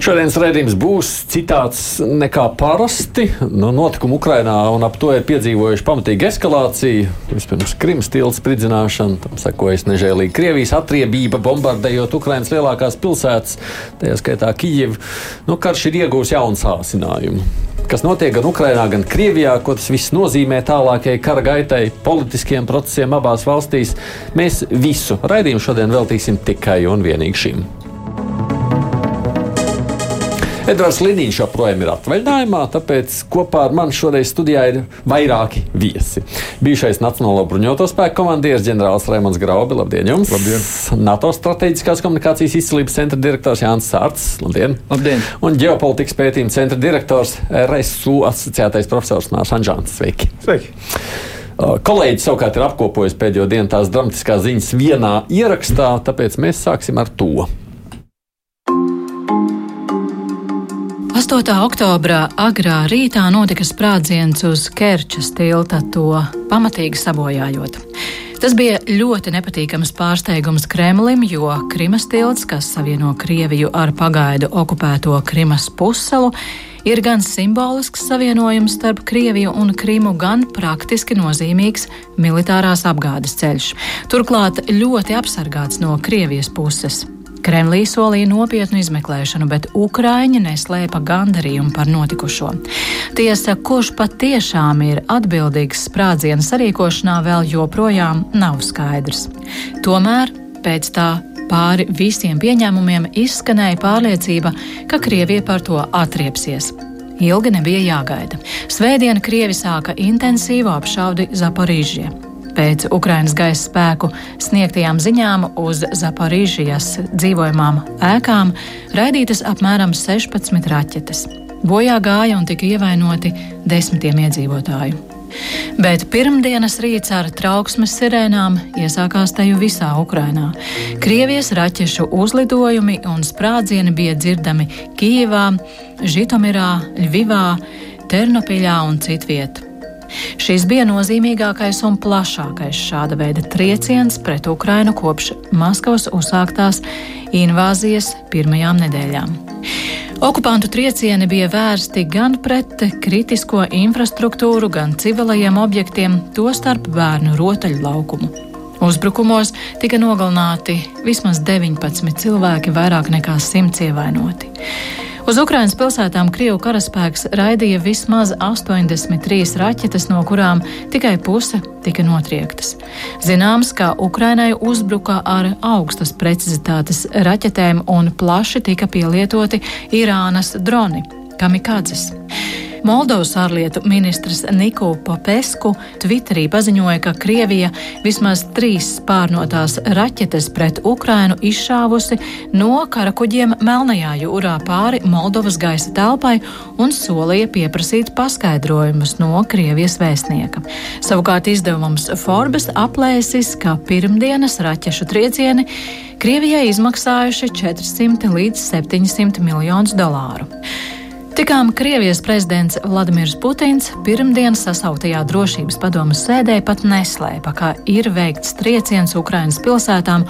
Šodienas raidījums būs citāds nekā parasti. Nu, notikumi Ukrajinā un ap to ir piedzīvojuši pamatīgu eskalāciju. Vispirms Krimas tilta spridzināšana, tam sekojas nežēlīga Krievijas atriebība, bombardējot Ukrainas lielākās pilsētas, tajā skaitā Kijevu. Nu, karš ir iegūs jaunu sāsinājumu. Kas notiek gan Ukrajinā, gan Krievijā, ko tas viss nozīmē tālākajai kara gaitai, politiskiem procesiem abās valstīs, mēs visu raidījumu šodien veltīsim tikai un vienīgi šim. Edvards Liniņš joprojām ir atvaļinājumā, tāpēc kopā ar mani šoreiz studijā ir vairāki viesi. Bijušais Nacionālo bruņoto spēku komandieris ģenerālis Raimons Graubi, labdien jums! Labdien! NATO strateģiskās komunikācijas izcīlības centra direktors Jānis Sārts, labdien! Labdien! Un ģeopolitikas pētījuma centra direktors RSU asociētais profesors Mārs Anžāns. Sveiki! Sveiki! Kolēģis savukārt ir apkopojis pēdējo dienu tās dramatiskās ziņas vienā ierakstā, tāpēc mēs sāksim ar to. 8. oktobrā agrā rītā notika sprādziens uz Kerčas tilta, to pamatīgi sabojājot. Tas bija ļoti nepatīkams pārsteigums Kremlim, jo Krimas tilts, kas savieno Krieviju ar pagaidu okupēto Krimas pussalu, ir gan simbolisks savienojums starp Krieviju un Krimu, gan praktiski nozīmīgs militārās apgādes ceļš. Turklāt ļoti apsargāts no Krievijas puses. Kremlī solīja nopietnu izmeklēšanu, bet Ukraiņi neslēpa gandarījumu par notikušo. Tiesa, kurš patiešām ir atbildīgs sprādzienu sarīkošanā, vēl joprojām nav skaidrs. Tomēr pēc tā pāri visiem pieņēmumiem izskanēja pārliecība, ka Krievija par to atriepsies. Ilgi nebija jāgaida. Svētdien Krievi sāka intensīvu apšaudi Zaporīžie. Pēc Ukrainas gaisa spēku sniegtajām ziņām uz Zaporīžijas dzīvojamām ēkām raidītas apmēram 16 raķetes. Bojā gāja un tika ievainoti desmitiem iedzīvotāju. Bet pirmdienas rīts ar trauksmes sirēnām iesākās teju visā Ukrainā. Krievijas raķešu uzlidojumi un sprādzieni bija dzirdami Kijivā, Žitomirā, Ļvivā, Ternopiļā un citvietā. Šis bija nozīmīgākais un plašākais šāda veida trieciens pret Ukrainu kopš Maskavas uzsāktās invāzijas pirmajām nedēļām. Okupantu triecieni bija vērsti gan pret kritisko infrastruktūru, gan civilajiem objektiem, tostarp bērnu rotaļu laukumu. Uzbrukumos tika nogalināti vismaz 19 cilvēki, vairāk nekā 100 ievainoti. Uz Ukrainas pilsētām Krievu karaspēks raidīja vismaz 83 raķetes, no kurām tikai puse tika notriektas. Zināms, ka Ukrainai uzbruka ar augstas precizitātes raķetēm un plaši tika pielietoti Irānas droni - kamikadzes. Moldovas ārlietu ministrs Niku Popesku Twitterī paziņoja, ka Krievija vismaz trīs spārnotās raķetes pret Ukrainu izšāvusi no karakuģiem Melnajā jūrā pāri Moldovas gaisa telpai un solīja pieprasīt paskaidrojumus no Krievijas vēstnieka. Savukārt izdevums Forbes aplēsis, ka pirmdienas raķešu triecieni Krievijai izmaksājuši 400 līdz 700 miljonus dolāru. Tikām Krievijas prezidents Vladimirs Putins pirmdienas sasauktajā drošības padomas sēdē pat neslēpa, ka ir veikts trieciens Ukrainas pilsētām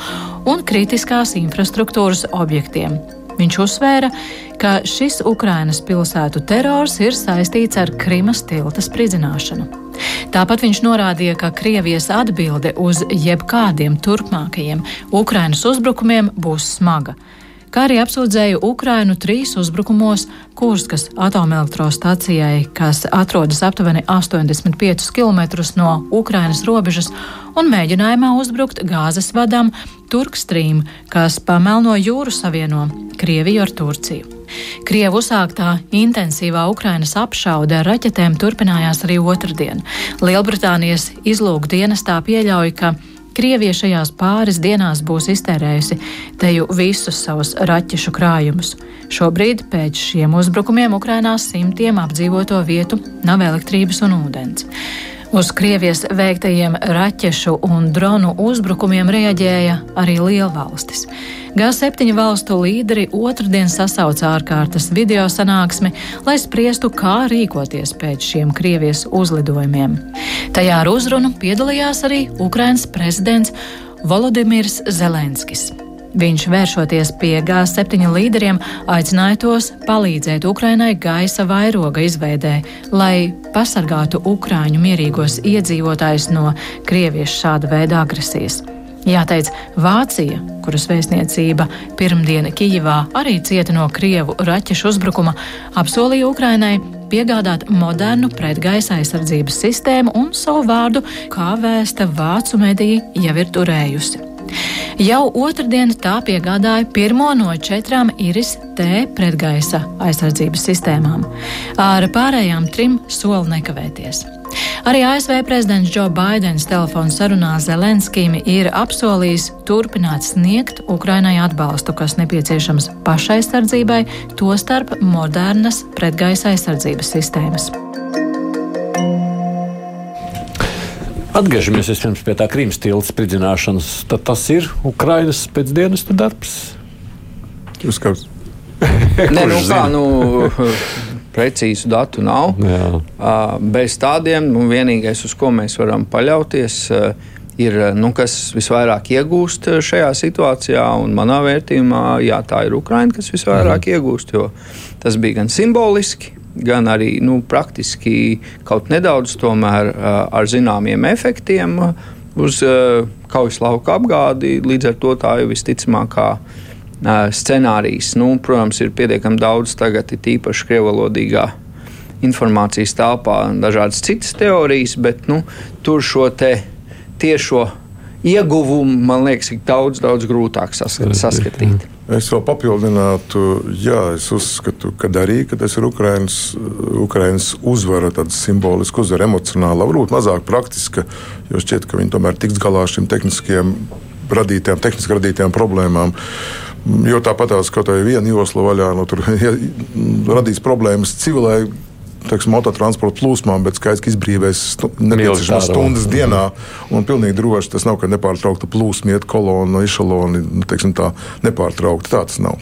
un kritiskās infrastruktūras objektiem. Viņš uzsvēra, ka šis Ukrainas pilsētu terors ir saistīts ar Krimas tilta spridzināšanu. Tāpat viņš norādīja, ka Krievijas atbilde uz jebkādiem turpmākajiem Ukrainas uzbrukumiem būs smaga kā arī apsūdzēja Ukrainu trīs uzbrukumos Kurskas atomelektrostacijai, kas atrodas aptuveni 85 km no Ukrainas robežas, un mēģinājumā uzbrukt gāzes vadam Turkstrīm, kas pa Melno jūru savieno Krieviju ar Turciju. Krievu uzsāktā intensīvā Ukrainas apšaude ar raķetēm turpinājās arī otrdien. Lielbritānijas izlūkdienestā pieļauj, ka Krievija šajās pāris dienās būs iztērējusi teju visus savus raķešu krājumus. Šobrīd pēc šiem uzbrukumiem Ukrainā simtiem apdzīvoto vietu nav elektrības un ūdens. Uz Krievijas veiktajiem raķešu un dronu uzbrukumiem reaģēja arī lielvalstis. G7 valstu līderi otrdien sasauca ārkārtas video sanāksmi, lai spriestu, kā rīkoties pēc šiem Krievijas uzlidojumiem. Tajā ar uzrunu piedalījās arī Ukrainas prezidents Volodimirs Zelenskis. Viņš, vēršoties pie G7 līderiem, aicināja tos palīdzēt Ukrainai gaisa vairoga izveidē, lai pasargātu Ukrāņu mierīgos iedzīvotājus no Krievijas šāda veida agresijas. Jāteic, Vācija, kuras vēstniecība pirmdiena Kijivā arī cieta no Krievu raķešu uzbrukuma, apsolīja Ukrainai piegādāt modernu pretgaisa aizsardzības sistēmu un savu vārdu, kā vēsta vācu medija, jau ir turējusi. Jau otrdien tā piegādāja pirmo no četrām iris T pretgaisa aizsardzības sistēmām. Ar pārējām trim soli nekavēties. Arī ASV prezidents Džo Baidens telefona sarunā Zelenskijam ir apsolījis turpināt sniegt Ukrainai atbalstu, kas nepieciešams pašaizsardzībai, tostarp modernas pretgaisa aizsardzības sistēmas. Atgriežamies vispirms pie tā Krīmas tilta spridzināšanas. Tad tas ir Ukrainas pēcdienestu darbs. Jūs kā? Nē, nu kā, nu, precīzu datu nav. Jā. Bez tādiem nu, vienīgais, uz ko mēs varam paļauties, ir, nu, kas visvairāk iegūst šajā situācijā. Un manā vērtījumā, jā, tā ir Ukraina, kas visvairāk mm. iegūst, jo tas bija gan simboliski, gan arī nu, praktiski kaut nedaudz tomēr, ar zināmiem efektiem uz kaujas lauka apgādi. Līdz ar to tā jau visticamākā scenārijs. Nu, protams, ir pietiekami daudz tagad, ir īpaši krievalodīgā informācijas telpā, dažādas citas teorijas, bet nu, tur šo tiešo ieguvumu man liekas, ir daudz, daudz grūtāk saskatīt. Es vēl papildinātu, jā, es uzskatu, ka arī tas ir Ukraiņas, Ukraiņas uzvara, tāda simboliska uzvara, emocionāla, varbūt mazāk praktiska, jo šķiet, ka viņi tomēr tiks galā ar šīm tehniskiem radītām, tehniski radītām problēmām. Jo tāpat tās kaut kāda viena josla vaļā, no tur ja, radīs problēmas civilai teiksim, autotransporta plūsmām, bet skaidrs, ka izbrīvēs nepieciešamas stundas dienā. Un pilnīgi droši tas nav, ka nepārtraukta plūsma iet kolona, ešaloni, nu, teiksim, tā nepārtraukti. Tā tas nav.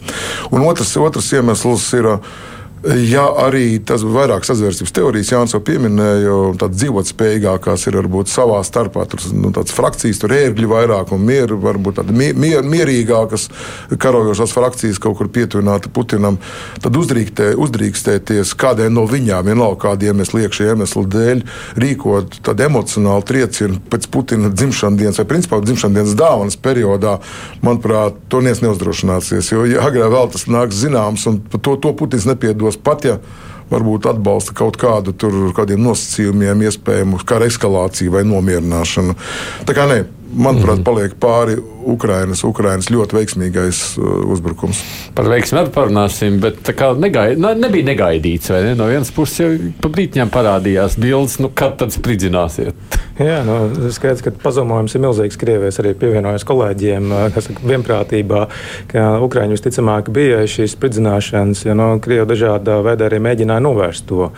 Un otrs, otrs iemesls ir. Uh, Ja arī tas ir vairāk sazvērstības teorijas, Jānis jau pieminēja, tādas dzīvotspējīgākās ir varbūt savā starpā. Tur nu, tādas frakcijas, tur ērgļi vairāk un mier, varbūt tādas mier, mierīgākas karojošās frakcijas kaut kur pietuvināti Putinam. Tad uzdrīkstē, uzdrīkstēties kādai no viņām, vienalga kāda iemesla, iekšējā iemesla dēļ, rīkot tādu emocionālu triecienu pēc Putina dzimšanas dienas vai principā dzimšanas dienas dāvanas periodā, manuprāt, to neviens neuzdrošināsies. Jo ja agrāk vēl tas nāks zināms, un to, to Putins nepiedod gados pat, ja varbūt atbalsta kaut kādu tur kādiem nosacījumiem, iespējamu kara eskalāciju vai nomierināšanu. Tā kā ne, manuprāt, mhm. paliek pāri Ukrainas, Ukrainas ļoti veiksmīgais uh, uzbrukums. Par veiksmi arī parunāsim, bet kā negaid, ne, nebija negaidīts. Ne? No vienas puses jau pa brītņām parādījās bildes, nu kad tad spridzināsiet. Jā, nu, skaidrs, ka pazemojums ir milzīgs. Krievijas arī pievienojas kolēģiem, kas saka, vienprātībā, ka Ukraiņi visticamāk bija šīs spridzināšanas, jo no, Krievi dažādā veidā arī mēģināja novērst to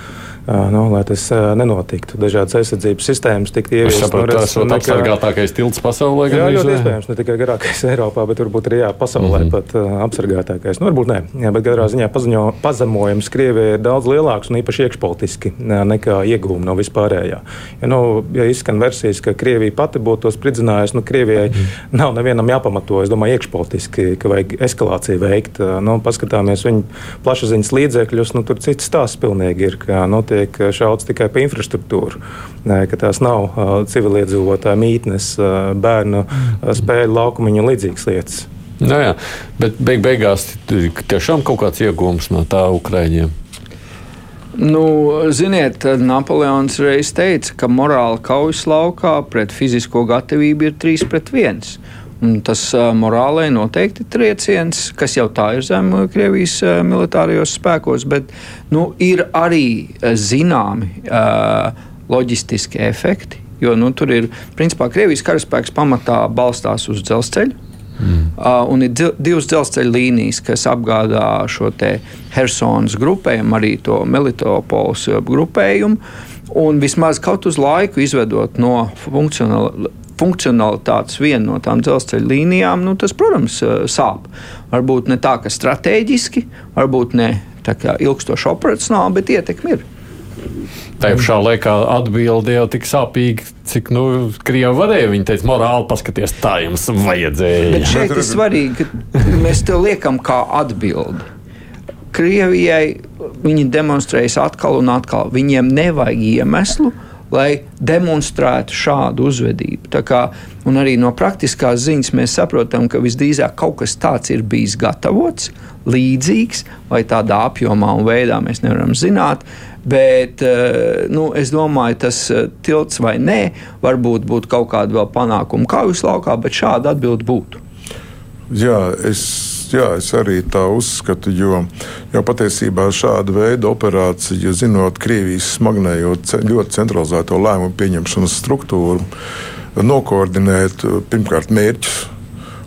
nu, lai tas nenotiktu. Dažādas aizsardzības sistēmas tika ieviestas. No tas ir apsargātākais tilts pasaulē. Jā, ļoti iespējams, ne tikai garākais Eiropā, bet varbūt arī jā, pasaulē mm -hmm. pat uh, apsargātākais. Nu, varbūt nē, jā, bet katrā ziņā paziņo, pazemojums Krievijai ir daudz lielāks un īpaši iekšpolitiski nekā iegūmi no vispārējā. Ja, nu, ja izskan versijas, ka Krievija pati būtu to spridzinājusi, nu, Krievijai mm -hmm. nav nevienam jāpamato, es domāju, iekšpolitiski, ka vajag eskalāciju veikt. Nu, paskatāmies viņu plašsaziņas līdzekļus, nu, tur cits stāsts pilnīgi ir. Ka, nu, tiek šauts tikai pa infrastruktūru, ka tās nav civiliedzīvotāju mītnes, bērnu spēļu laukumiņu un līdzīgas lietas. Nu jā, bet beig beigās tiešām kaut kāds iegūms no tā Ukraiņiem. Nu, ziniet, Napoleons reiz teica, ka morāla kaujas laukā pret fizisko gatavību ir 3 pret 1. Un tas uh, morālai noteikti trieciens, kas jau tā ir zem Krievijas uh, militārajos spēkos, bet nu, ir arī uh, zināmi uh, loģistiski efekti. Jo nu, tur ir, principā, Krievijas karaspēks pamatā balstās uz dzelzceļu. Mm. Uh, un ir divas dzelzceļa līnijas, kas apgādā šo Helsinas grupējumu, arī to Melitopols grupējumu. Un vismaz kaut uz laiku izvedot no funkcionāla, funkcionalitātes vienu no tām dzelzceļa līnijām, nu, tas, protams, sāp. Varbūt ne tā, ka strateģiski, varbūt ne tā kā ilgstoši operacionāli, bet ietekmi ir. Tā pašā laikā atbilde jau tik sāpīga, cik nu, Krievija varēja. Viņa teica, morāli paskaties, tā jums vajadzēja. Bet šeit ir svarīgi, ka mēs to liekam kā atbildi. Krievijai viņi demonstrējas atkal un atkal. Viņiem nevajag iemeslu, lai demonstrētu šādu uzvedību. Kā, arī no praktiskās ziņas mēs saprotam, ka visdrīzāk kaut kas tāds ir bijis gatavots, līdzīgs, vai tādā apjomā un veidā mēs nevaram zināt. Bet eh, nu, es domāju, tas eh, tilts vai nē, varbūt būtu kaut kāda vēl panākuma kaujas laukā, bet šāda atbilde būtu. Jā, es jā, es arī tā uzskatu, jo, jo patiesībā šāda veida operācija, zinot Krievijas smagnējo, ļoti centralizēto lēmumu pieņemšanas struktūru, nokoordinēt pirmkārt mērķus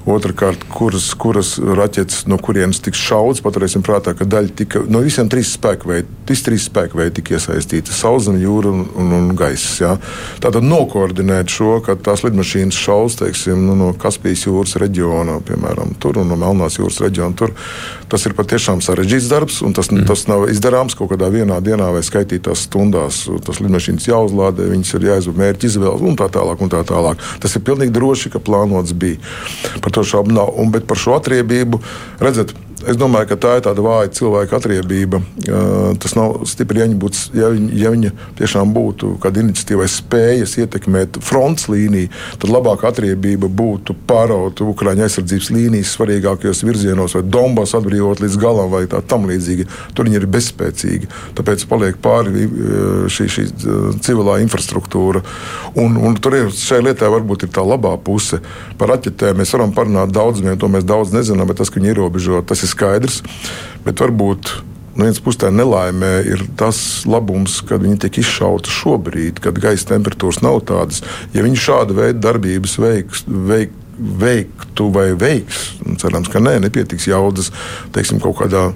Otrakārt, kuras, kuras raķetes no kurienes tiks šauts, paturēsim prātā, ka daļa tika no visiem trīs spēku veidiem. Trīs, trīs spēku veidi tika iesaistīti - sauszeme, jūra un, un, un gaiss. Ja? Tātad nokoordinēt šo, ka tās lidmašīnas šaus teiksim, nu, no Kaspijas jūras reģiona, piemēram, tur un no Melnās jūras reģiona. Tur. Tas ir patiešām sarežģīts darbs, un tas, mm. tas nav izdarāms kaut kādā vienā dienā vai skaitītās stundās. Tas lidmašīnas jāuzlādē, viņas ir jāizvēl mērķi izvēle un tā tālāk. Un tā tālāk. Tas ir pilnīgi droši, ka plānots bija. Par to šaubu nav. Un, bet par šo atriebību, redzat, Es domāju, ka tā ir tāda vāja cilvēka atriebība. Tas nav stipri, ja būtu, ja viņa, ja viņa tiešām būtu kāda iniciatīva, spējas ietekmēt fronts līniju, tad labāka atriebība būtu pāraut Ukraiņu aizsardzības līnijas svarīgākajos virzienos, vai Donbass atbrīvot līdz galam, vai tā tam līdzīgi. Tur viņi ir bezspēcīgi. Tāpēc paliek pāri šī, šī civilā infrastruktūra. Un, un tur ir šai lietai varbūt ir tā labā puse. Par raķetēm mēs varam parunāt daudz, vien to mēs daudz nezinām, bet tas, ka viņi ierobežo, tas ir skaidrs. Bet varbūt no vienas puses tā nelaimē ir tas labums, kad viņi tiek izšauti šobrīd, kad gaisa temperatūras nav tādas. Ja viņi šādu veidu darbības veiks, veik, veiktu vai veiks, cerams, ka nē, nepietiks jaudas teiksim, kaut kādā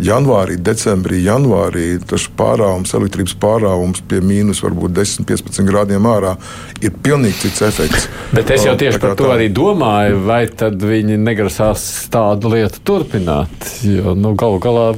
janvārī, decembrī, janvārī tas pārāvums, elektrības pārāvums pie mīnus varbūt 10, 15 grādiem ārā ir pilnīgi cits efekts. Bet es jau tieši par to tā... arī domāju, vai tad viņi negrasās tādu lietu turpināt. Jo nu, galu galā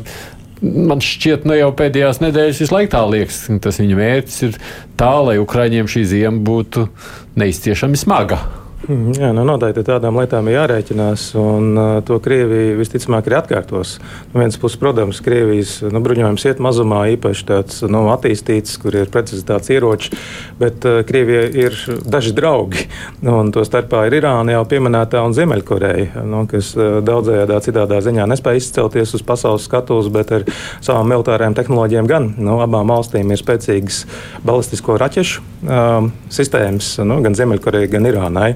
man šķiet, nu jau pēdējās nedēļas visu laiku tā liekas, ka tas viņa mērķis ir tā, lai Ukraiņiem šī ziema būtu neizciešami smaga. Mhm, jā, nu noteikti tādām lietām ir jārēķinās, un uh, to Krievija visticamāk arī atkārtos. No vienas puses, protams, Krievijas nu, bruņojums iet mazumā, īpaši tāds nu, attīstīts, kur ir precizitātes ieroči, bet uh, Krievija ir daži draugi. Un to starpā ir Irāna jau pieminētā un Ziemeļkoreja, nu, kas uh, daudzējādā citādā ziņā nespēja izcelties uz pasaules skatuves, bet ar savām militārajām tehnoloģijām gan. Nu, abām valstīm ir spēcīgas balistisko raķešu um, sistēmas, nu, gan Ziemeļkorejai, gan Irānai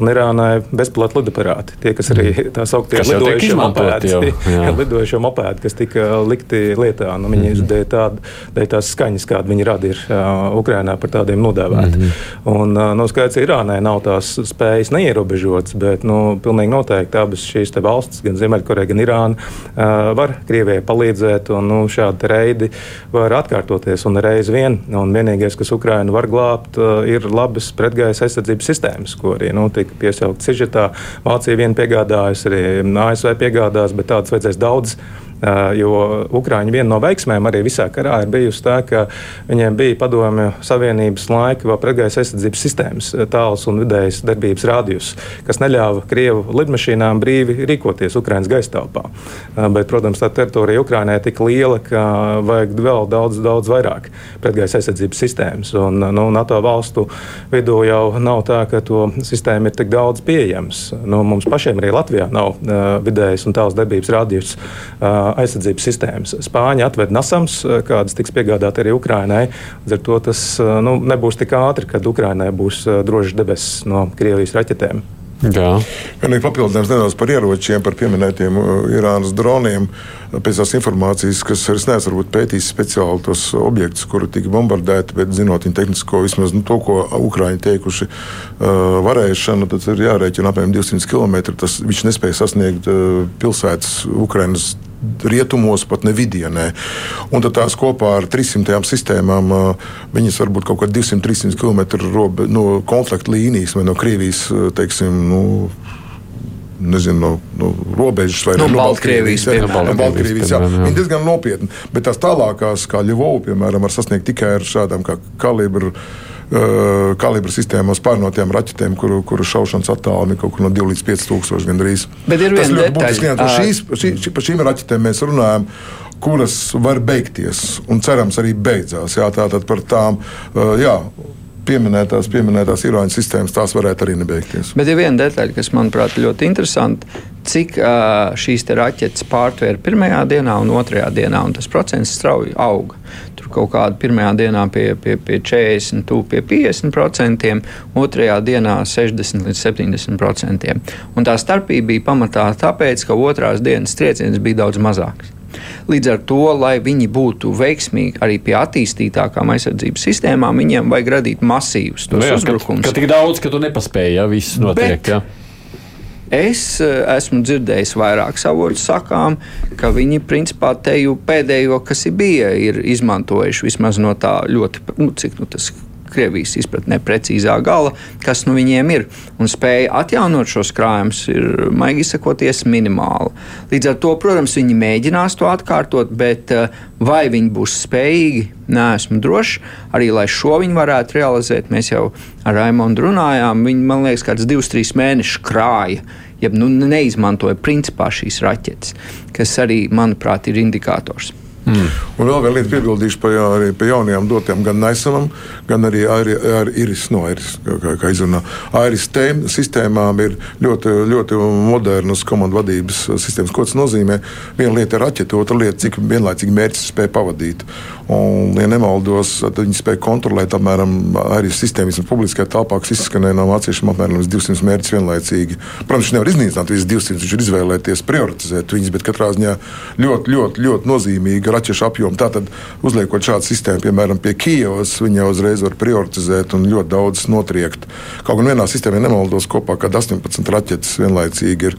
un Irānai bezpilota lidaparāti. Tie, kas arī mm. tā sauktie lidojušie mopēdi, lidojušie mopēdi, kas tika likti lietā, nu, viņi mm. dēļ, tād, dēļ tās skaņas, kāda viņi rada ir uh, Ukrainā par tādiem nodēvēti. Mm. Un, uh, nu, skaidrs, Irānai nav tās spējas neierobežotas, bet nu, pilnīgi noteikti abas šīs valstis, gan Ziemeļkoreja, gan Irāna, uh, var Krievijai palīdzēt, un nu, šādi reidi var atkārtoties un reiz vien. Un vienīgais, kas Ukrainu var glābt, uh, ir labas pretgaisa aizsardzības sistēmas, ko arī nu, tika piesaukta sižetā. Vācija vien piegādājas, arī ASV piegādās, bet tādas vajadzēs daudz. Jo Ukrāņi viena no veiksmēm arī visā karā ir bijusi tā, ka viņiem bija padomju savienības laika vēl pretgaisa aizsardzības sistēmas, tāls un vidējas darbības rādījus, kas neļāva Krievu lidmašīnām brīvi rīkoties Ukraiņas gaisa telpā. Bet, protams, tā teritorija Ukraiņai ir tik liela, ka vajag vēl daudz, daudz vairāk pretgaisa aizsardzības sistēmas. Un, nu, NATO valstu vidū jau nav tā, ka to sistēmu ir tik daudz pieejams. Nu, mums pašiem arī Latvijā nav uh, vidējas un tāls darbības rādījus. Uh, aizsardzības sistēmas. Spāņi atved nasams, eh, kādas tiks piegādātas arī Ukrainai. Līdz ar to tas eh, nu, nebūs tik ātri, kad Ukrainai būs eh, drošs debesis no Krievijas raķetēm. Vienīgi papildinājums nedaudz par ieročiem, par pieminētiem Irānas droniem. Pēc tās informācijas, kas es neesmu pētījis speciāli tos objektus, kuri tika bombardēti, bet zinot viņu tehnisko, vismaz nu, to, ko Ukrāņi teikuši, uh, varēšanu, tad ir jārēķina apmēram 200 km. Tas viņš nespēja sasniegt uh, pilsētas Ukrainas rietumos, pat ne vidienē. Un tad tās kopā ar 300 sistēmām, viņas var būt kaut kādā 200-300 km robe, no konflikta līnijas vai no Krievijas, teiksim, nu, nezinu, no, no robežas vai no, no Baltkrievijas. Jā, no Baltkrievijas jā. Viņi diezgan nopietni. Bet tās tālākās, kā Ļuvovu, piemēram, var sasniegt tikai ar šādām kā kalibru. Uh, kalibra sistēmās pārnotiem raķetēm, kuru, kuru šaušanas attālumi kaut kur no 2 līdz 5 tūkstoši gandrīz. Bet ir viena lieta, kas šī, šī, par šīm raķetēm mēs runājam kuras var beigties un cerams arī beidzās. Jā, tātad par tām, uh, jā, pieminētās, pieminētās īroņu sistēmas, tās varētu arī nebeigties. Bet ir viena detaļa, kas manuprāt ir ļoti interesanta. Cik uh, šīs raķetes pārtvēra pirmajā dienā un otrajā dienā, un tas procents strauji auga. Tur kaut kādā pirmajā dienā pie, pie, pie 40, tūp pie 50%, otrajā dienā 60 līdz 70%. Un tā starpība bija pamatā tāpēc, ka otrās dienas trieciens bija daudz mazāks. Līdz ar to, lai viņi būtu veiksmīgi arī pie attīstītākām aizsardzības sistēmām, viņiem vajag radīt masīvus nu, uzbrukumus. Ka, ka tik daudz, ka tu nespēji, ja viss notiek. Bet, ja? Es eh, esmu dzirdējis vairāk avotu sakām, ka viņi principā te jau pēdējo, kas ir bija, ir izmantojuši vismaz no tā ļoti, nu, cik nu, tas Krievijas izpratnē precīzā gala, kas nu viņiem ir. Un spēja atjaunot šos krājumus ir, maigi izsakoties, minimāla. Līdz ar to, protams, viņi mēģinās to atkārtot, bet eh, vai viņi būs spējīgi, neesmu drošs. Arī lai šo viņi varētu realizēt, mēs jau ar Raimondu runājām. Viņi, man liekas, kāds divus, trīs mēnešus krāja. Ja nu, neizmantoja principā šīs raķetes, kas arī, manuprāt, ir indikators. Mm. Un vēl viena lieta piebildīšu par, arī par jaunajām dotiem, gan Naisalam, gan arī ar, ar Iris, no Iris, kā, kā izrunā. Iris tēm, sistēmām ir ļoti, ļoti modernas komandu vadības sistēmas. Ko tas nozīmē? Viena lieta ir raķete, otra lieta, cik vienlaicīgi mērķis spēj pavadīt. Un, ja nemaldos, tad viņi spēja kontrolēt apmēram arī sistēmas un publiskajā telpā, kas izskanēja no vāciešiem apmēram 200 mērķus vienlaicīgi. Protams, viņš nevar iznīcināt visus 200, viņš ir izvēlēties prioritizēt viņus, bet katrā ziņā ļoti, ļoti, ļoti nozīmīga raķešu apjoma. Tātad, uzliekot šādu sistēmu, piemēram, pie Kijavas, viņi jau uzreiz var prioritizēt un ļoti daudz notriekt. Kaut gan vienā sistēmā nemaldos kopā, kad 18 raķetes vienlaicīgi ir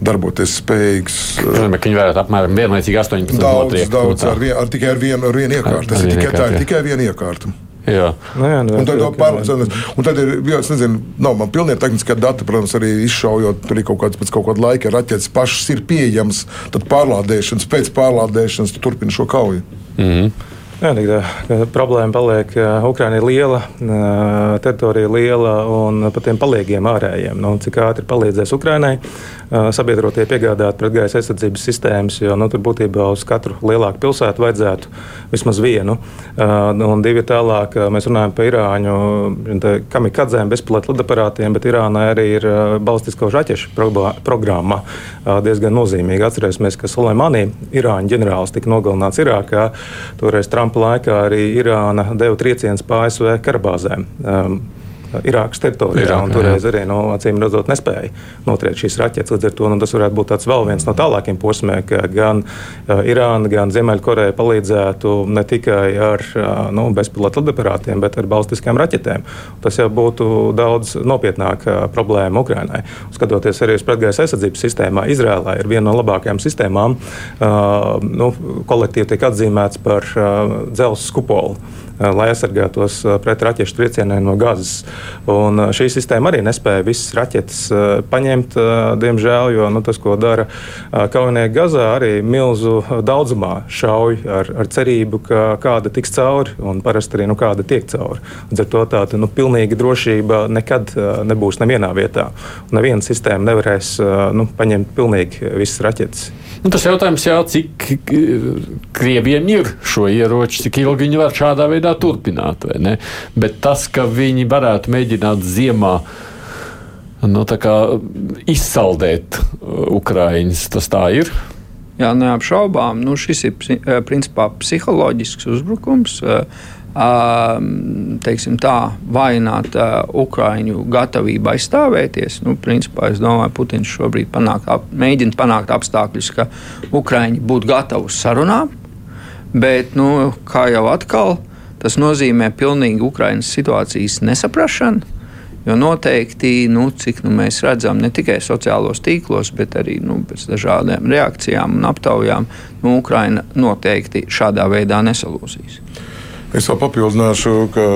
darboties spējīgas. Viņi varētu apmēram vienlaicīgi 18 daudz, notriekt. Daudz, ar, vien, ar tikai ar vienu, ar vienu iekārta. Tas ir tikai, tā ir tikai viena iekārta. Jā. Nu, jā, nu, un, tad, pārlēs, un tad ir, jā, es nezinu, nav man pilnīgi tehniskā data, protams, arī izšaujot arī kaut kāds pēc kaut kāda laika raķetes pašas ir pieejamas, tad pārlādēšanas, pēc pārlādēšanas turpina šo kauju. Mm -hmm. Jā, tā, problēma paliek. Ukraiņa ir liela, teritorija liela un par tiem palīgiem ārējiem. Nu, cik ātri palīdzēs Ukraiņai sabiedrotie piegādāt pretgaisa aizsardzības sistēmas, jo nu, tur būtībā uz katru lielāku pilsētu vajadzētu vismaz vienu. Un divi tālāk mēs runājam par Irāņu kamikadzēm, bezpilota lidaparātiem, bet Irānai arī ir balistisko raķešu programma diezgan nozīmīga. Atcerēsimies, ka Soleimani, Irāņu ģenerālis, tika nogalināts Irākā. Toreiz Trumpa laikā arī Irāna deva triecienus pa ASV karabāzēm. Irākas teritorijā. Irāk, toreiz arī no nu, acīm redzot, nespēja notriekt šīs raķetes. Līdz ar to nu, tas varētu būt vēl viens no tālākiem posmiem, ka gan uh, Irāna, gan Ziemeļkoreja palīdzētu ne tikai ar uh, nu, bezpilota lidaparātiem, bet ar balstiskām raķetēm. Tas jau būtu daudz nopietnāka problēma Ukrainai. Skatoties arī uz pretgaisa aizsardzības sistēmā, Izrēlā ir viena no labākajām sistēmām. Uh, nu, kolektīvi tiek atzīmēts par uh, dzelzceļa kupolu. Eh, lai aizsargātos eh, pret raķešu triecieniem no gazas. Un eh, šī sistēma arī nespēja visas raķetes paņemt, diemžēl, jo nu, tas, ko dara kaujinieki Gazā, arī milzu daudzumā šauj ar, ar cerību, ka kāda tiks cauri, un parasti arī nu, kāda tiek cauri. Līdz ar to tāda nu, pilnīga drošība nekad nebūs nevienā vietā. Neviena sistēma nevarēs nu, paņemt pilnīgi visas raķetes. Nu, tas jautājums, jā, cik krieviem ir šo ieroči, cik ilgi viņi var šādā veidā turpināt. Bet tas, ka viņi varētu mēģināt ziemā nu, izsaldēt uh, Ukraiņas, tas tā ir. Jā, neapšaubām. Nu, šis ir principā psiholoģisks uzbrukums. Uh, teiksim, tā, vājināt Ukrāņu gatavību aizstāvēties. Nu, principā, es domāju, Putins šobrīd panāk, ap, mēģina panākt apstākļus, ka Ukrāņi būtu gatavi sarunām, bet, nu, kā jau atkal, tas nozīmē pilnīgi Ukraiņas situācijas nesaprašanu. Jo noteikti, nu, cik nu, mēs redzam, ne tikai sociālos tīklos, bet arī nu, pēc dažādām reakcijām un aptaujām, nu, Ukraina noteikti šādā veidā nesalūzīs. Es vēl papildināšu, ka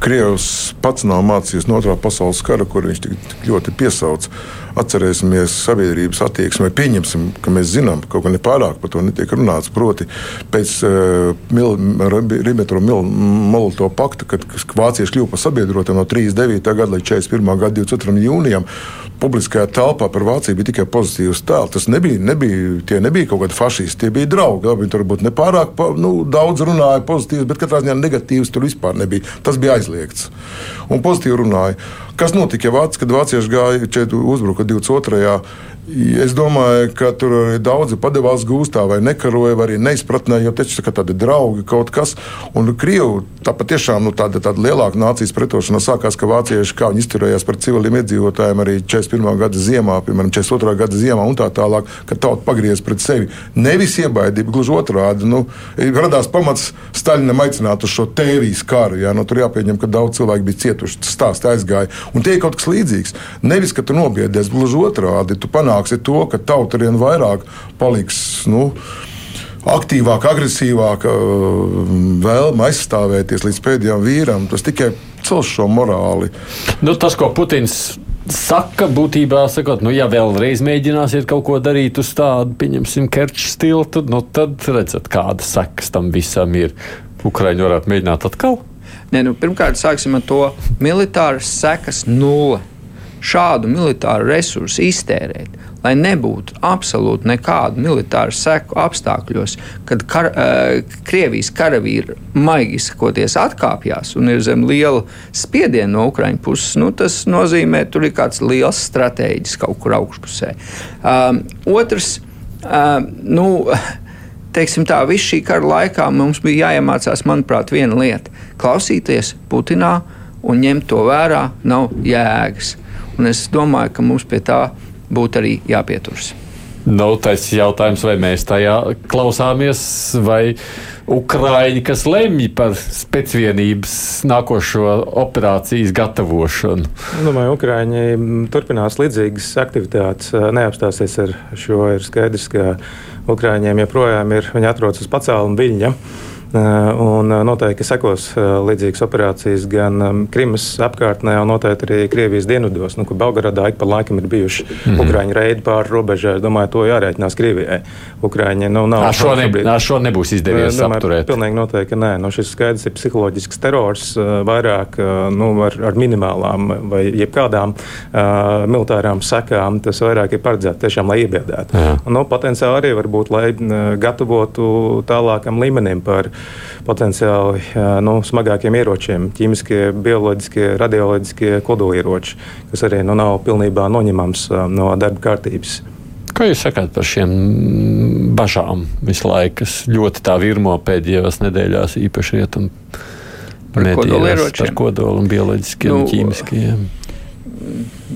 Krievs pats nav mācījies no otrā pasaules kara, kur viņš tik, tik ļoti piesauc. Atcerēsimies sabiedrības attieksmi, pieņemsim, ka mēs zinām, ka kaut kā nepārāk par to netiek runāts. Proti, pēc uh, Ribbentrop-Molotovu pakta, kad vācieši kļuva par sabiedrotiem no 39. gada līdz 41. gada 24. jūnijam, publiskajā telpā par Vāciju bija tikai pozitīvs tēls. Tas nebija, nebija, tie nebija kaut kādi fašisti, tie bija draugi. Viņi varbūt nepārāk nu, daudz runāja pozitīvs, bet katrā ziņā negatīvs tur vispār nebija. Tas bija aizliegts. Un pozitīvi runāja. Kas notika, ja Vācija, kad vācieši gāja uzbruka 22. Es domāju, ka tur arī daudzi padevās gūstā, vai nekaroja, vai arī neizpratnē, jo taču tā tādi draugi kaut kas. Un Krievi tā patiešām nu, tāda, tāda lielāka nācijas pretošana sākās, ka vācieši kā viņi izturējās pret civiliem iedzīvotājiem arī 41. gada ziemā, piemēram, 42. gada ziemā un tā tālāk, kad tauta pagriez pret sevi. Nevis iebaidība, gluži otrādi. Nu, radās pamats Staļinam aicināt uz šo tēvijas karu. Jā, nu, tur jāpieņem, ka daudz cilvēku bija cietuši, stāsti aizgāja. Un tie ir kaut kas līdzīgs. Nevis, ka tu nobiedies, gluži otrādi. Tu panāc panāks, ir to, ka tauta arvien vairāk paliks. Nu, Aktīvāk, agresīvāk, vēlme aizstāvēties līdz pēdējiem vīram. Tas tikai cels šo morāli. Nu, tas, ko Putins saka, būtībā sakot, nu, ja vēlreiz mēģināsiet kaut ko darīt uz tādu, pieņemsim, kerču stilu, tad, nu, tad redzat, kādas sekas tam visam ir. Ukraiņi varētu mēģināt atkal. Nē, nu, pirmkārt, sāksim ar to militāras sekas nulle. Šādu militāru resursu iztērēt lai nebūtu absolūti nekādu militāru seku apstākļos, kad kar, uh, Krievijas karavīri maigi izsakoties atkāpjas un ir zem liela spiediena no Ukraiņu puses, nu, tas nozīmē, ka tur ir kāds liels stratēģis kaut kur augšpusē. Um, otrs, um, nu, teiksim tā, visu šī kara laikā mums bija jāiemācās, manuprāt, viena lieta - klausīties Putinā un ņemt to vērā nav jēgas. Un es domāju, ka mums pie tā būtu arī jāpieturas. Nu, tas ir jautājums, vai mēs tajā klausāmies, vai Ukrāņi, kas lemj par spēcvienības nākošo operācijas gatavošanu. Domāju, Ukrāņi turpinās līdzīgas aktivitātes, neapstāsies ar šo. Ir skaidrs, ka Ukrāņiem joprojām ir, viņi atrodas uz pacēluma viļņa. Eh, un eh, noteikti sekos eh, līdzīgas operācijas gan Krimas apkārtnē, gan noteikti arī Krievijas dienvidos, nu, kur Belgradā ik pa laikam ir bijuši mm -hmm. Ukrāņu reidi pāri robežai. Es domāju, to jārēķinās Krievijai. Ukrāņi nu, nav. Ar šo, ne, ar šo nebūs izdevies domāju, apturēt. Pilnīgi noteikti nē. Nu, šis skaidrs ir psiholoģisks terors, vairāk nu, ar, ar minimālām vai jebkādām uh, militārām sekām. Tas vairāk ir paredzēts tiešām, lai iebiedētu. Nu, potenciāli arī varbūt, lai gatavotu tālākam līmenim par potenciāli nu, smagākiem ieročiem, ķīmiskie, bioloģiskie, radioloģiskie kodolieroči, kas arī nu, nav pilnībā noņemams no darba kārtības. Ko jūs sakāt par šiem bažām visu laiku, kas ļoti tā virmo pēdējās nedēļās, īpaši rietumu medijos par kodolu un bioloģiskiem nu, un ķīmiskiem?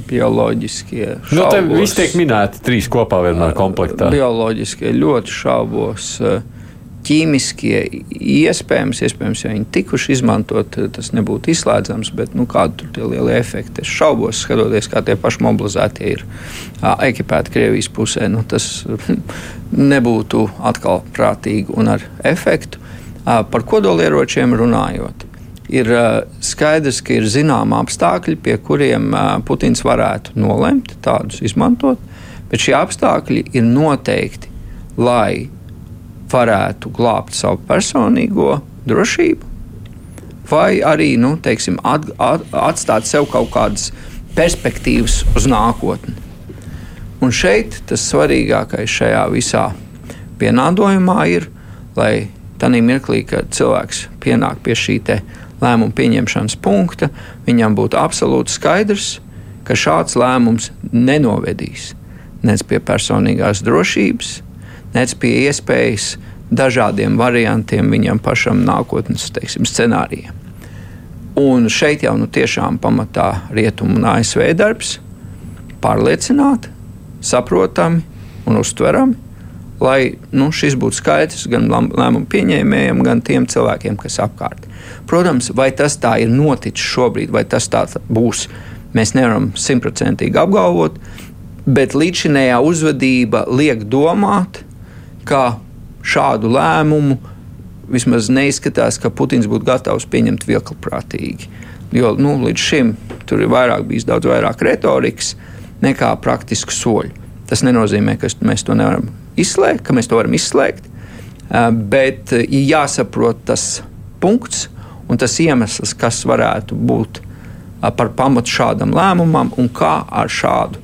Bioloģiskie. Šaubos, nu, te viss tiek minēti trīs kopā vienā komplektā. Bioloģiskie ļoti šaubos. Uh, ķīmiskie iespējams, iespējams, ja viņi tikuši izmantot, tas nebūtu izslēdzams, bet nu, kādi tur tie lielie efekti? Es šaubos, skatoties, kā tie paši mobilizētie ir ekipēti Krievijas pusē. Nu, tas nebūtu atkal prātīgi un ar efektu. Par kodolieročiem runājot. Ir skaidrs, ka ir zināmi apstākļi, pie kuriem Putins varētu nolemt tādus izmantot, bet šie apstākļi ir noteikti, lai varētu glābt savu personīgo drošību, vai arī nu, teiksim, at, at, atstāt sev kaut kādas perspektīvas uz nākotni. Un šeit tas svarīgākais šajā visā pienādojumā ir, lai tajā mirklī, kad cilvēks pienāk pie šī lēmuma pieņemšanas punkta, viņam būtu absolūti skaidrs, ka šāds lēmums nenovedīs nec pie personīgās drošības, nec pie iespējas dažādiem variantiem viņam pašam nākotnes teiksim, scenārijiem. Un šeit jau nu, tiešām pamatā rietumu un ASV darbs pārliecināt, saprotami un uztverami, lai nu, šis būtu skaidrs gan lēmumu pieņēmējiem, gan tiem cilvēkiem, kas apkārt. Protams, vai tas tā ir noticis šobrīd, vai tas tā būs mēs nevaram simtprocentīgi apgalvot, bet līdzinējā uzvedība liek domāt, ka šādu lēmumu vismaz neizskatās, ka Putins būtu gatavs pieņemt vieglprātīgi. Jo nu, līdz šim tur ir vairāk, bijis daudz vairāk retorikas nekā praktisku soļu. Tas nenozīmē, ka mēs to nevaram izslēgt, ka mēs to varam izslēgt, bet ir jāsaprot tas punkts un tas iemesls, kas varētu būt par pamatu šādam lēmumam un kā ar šādu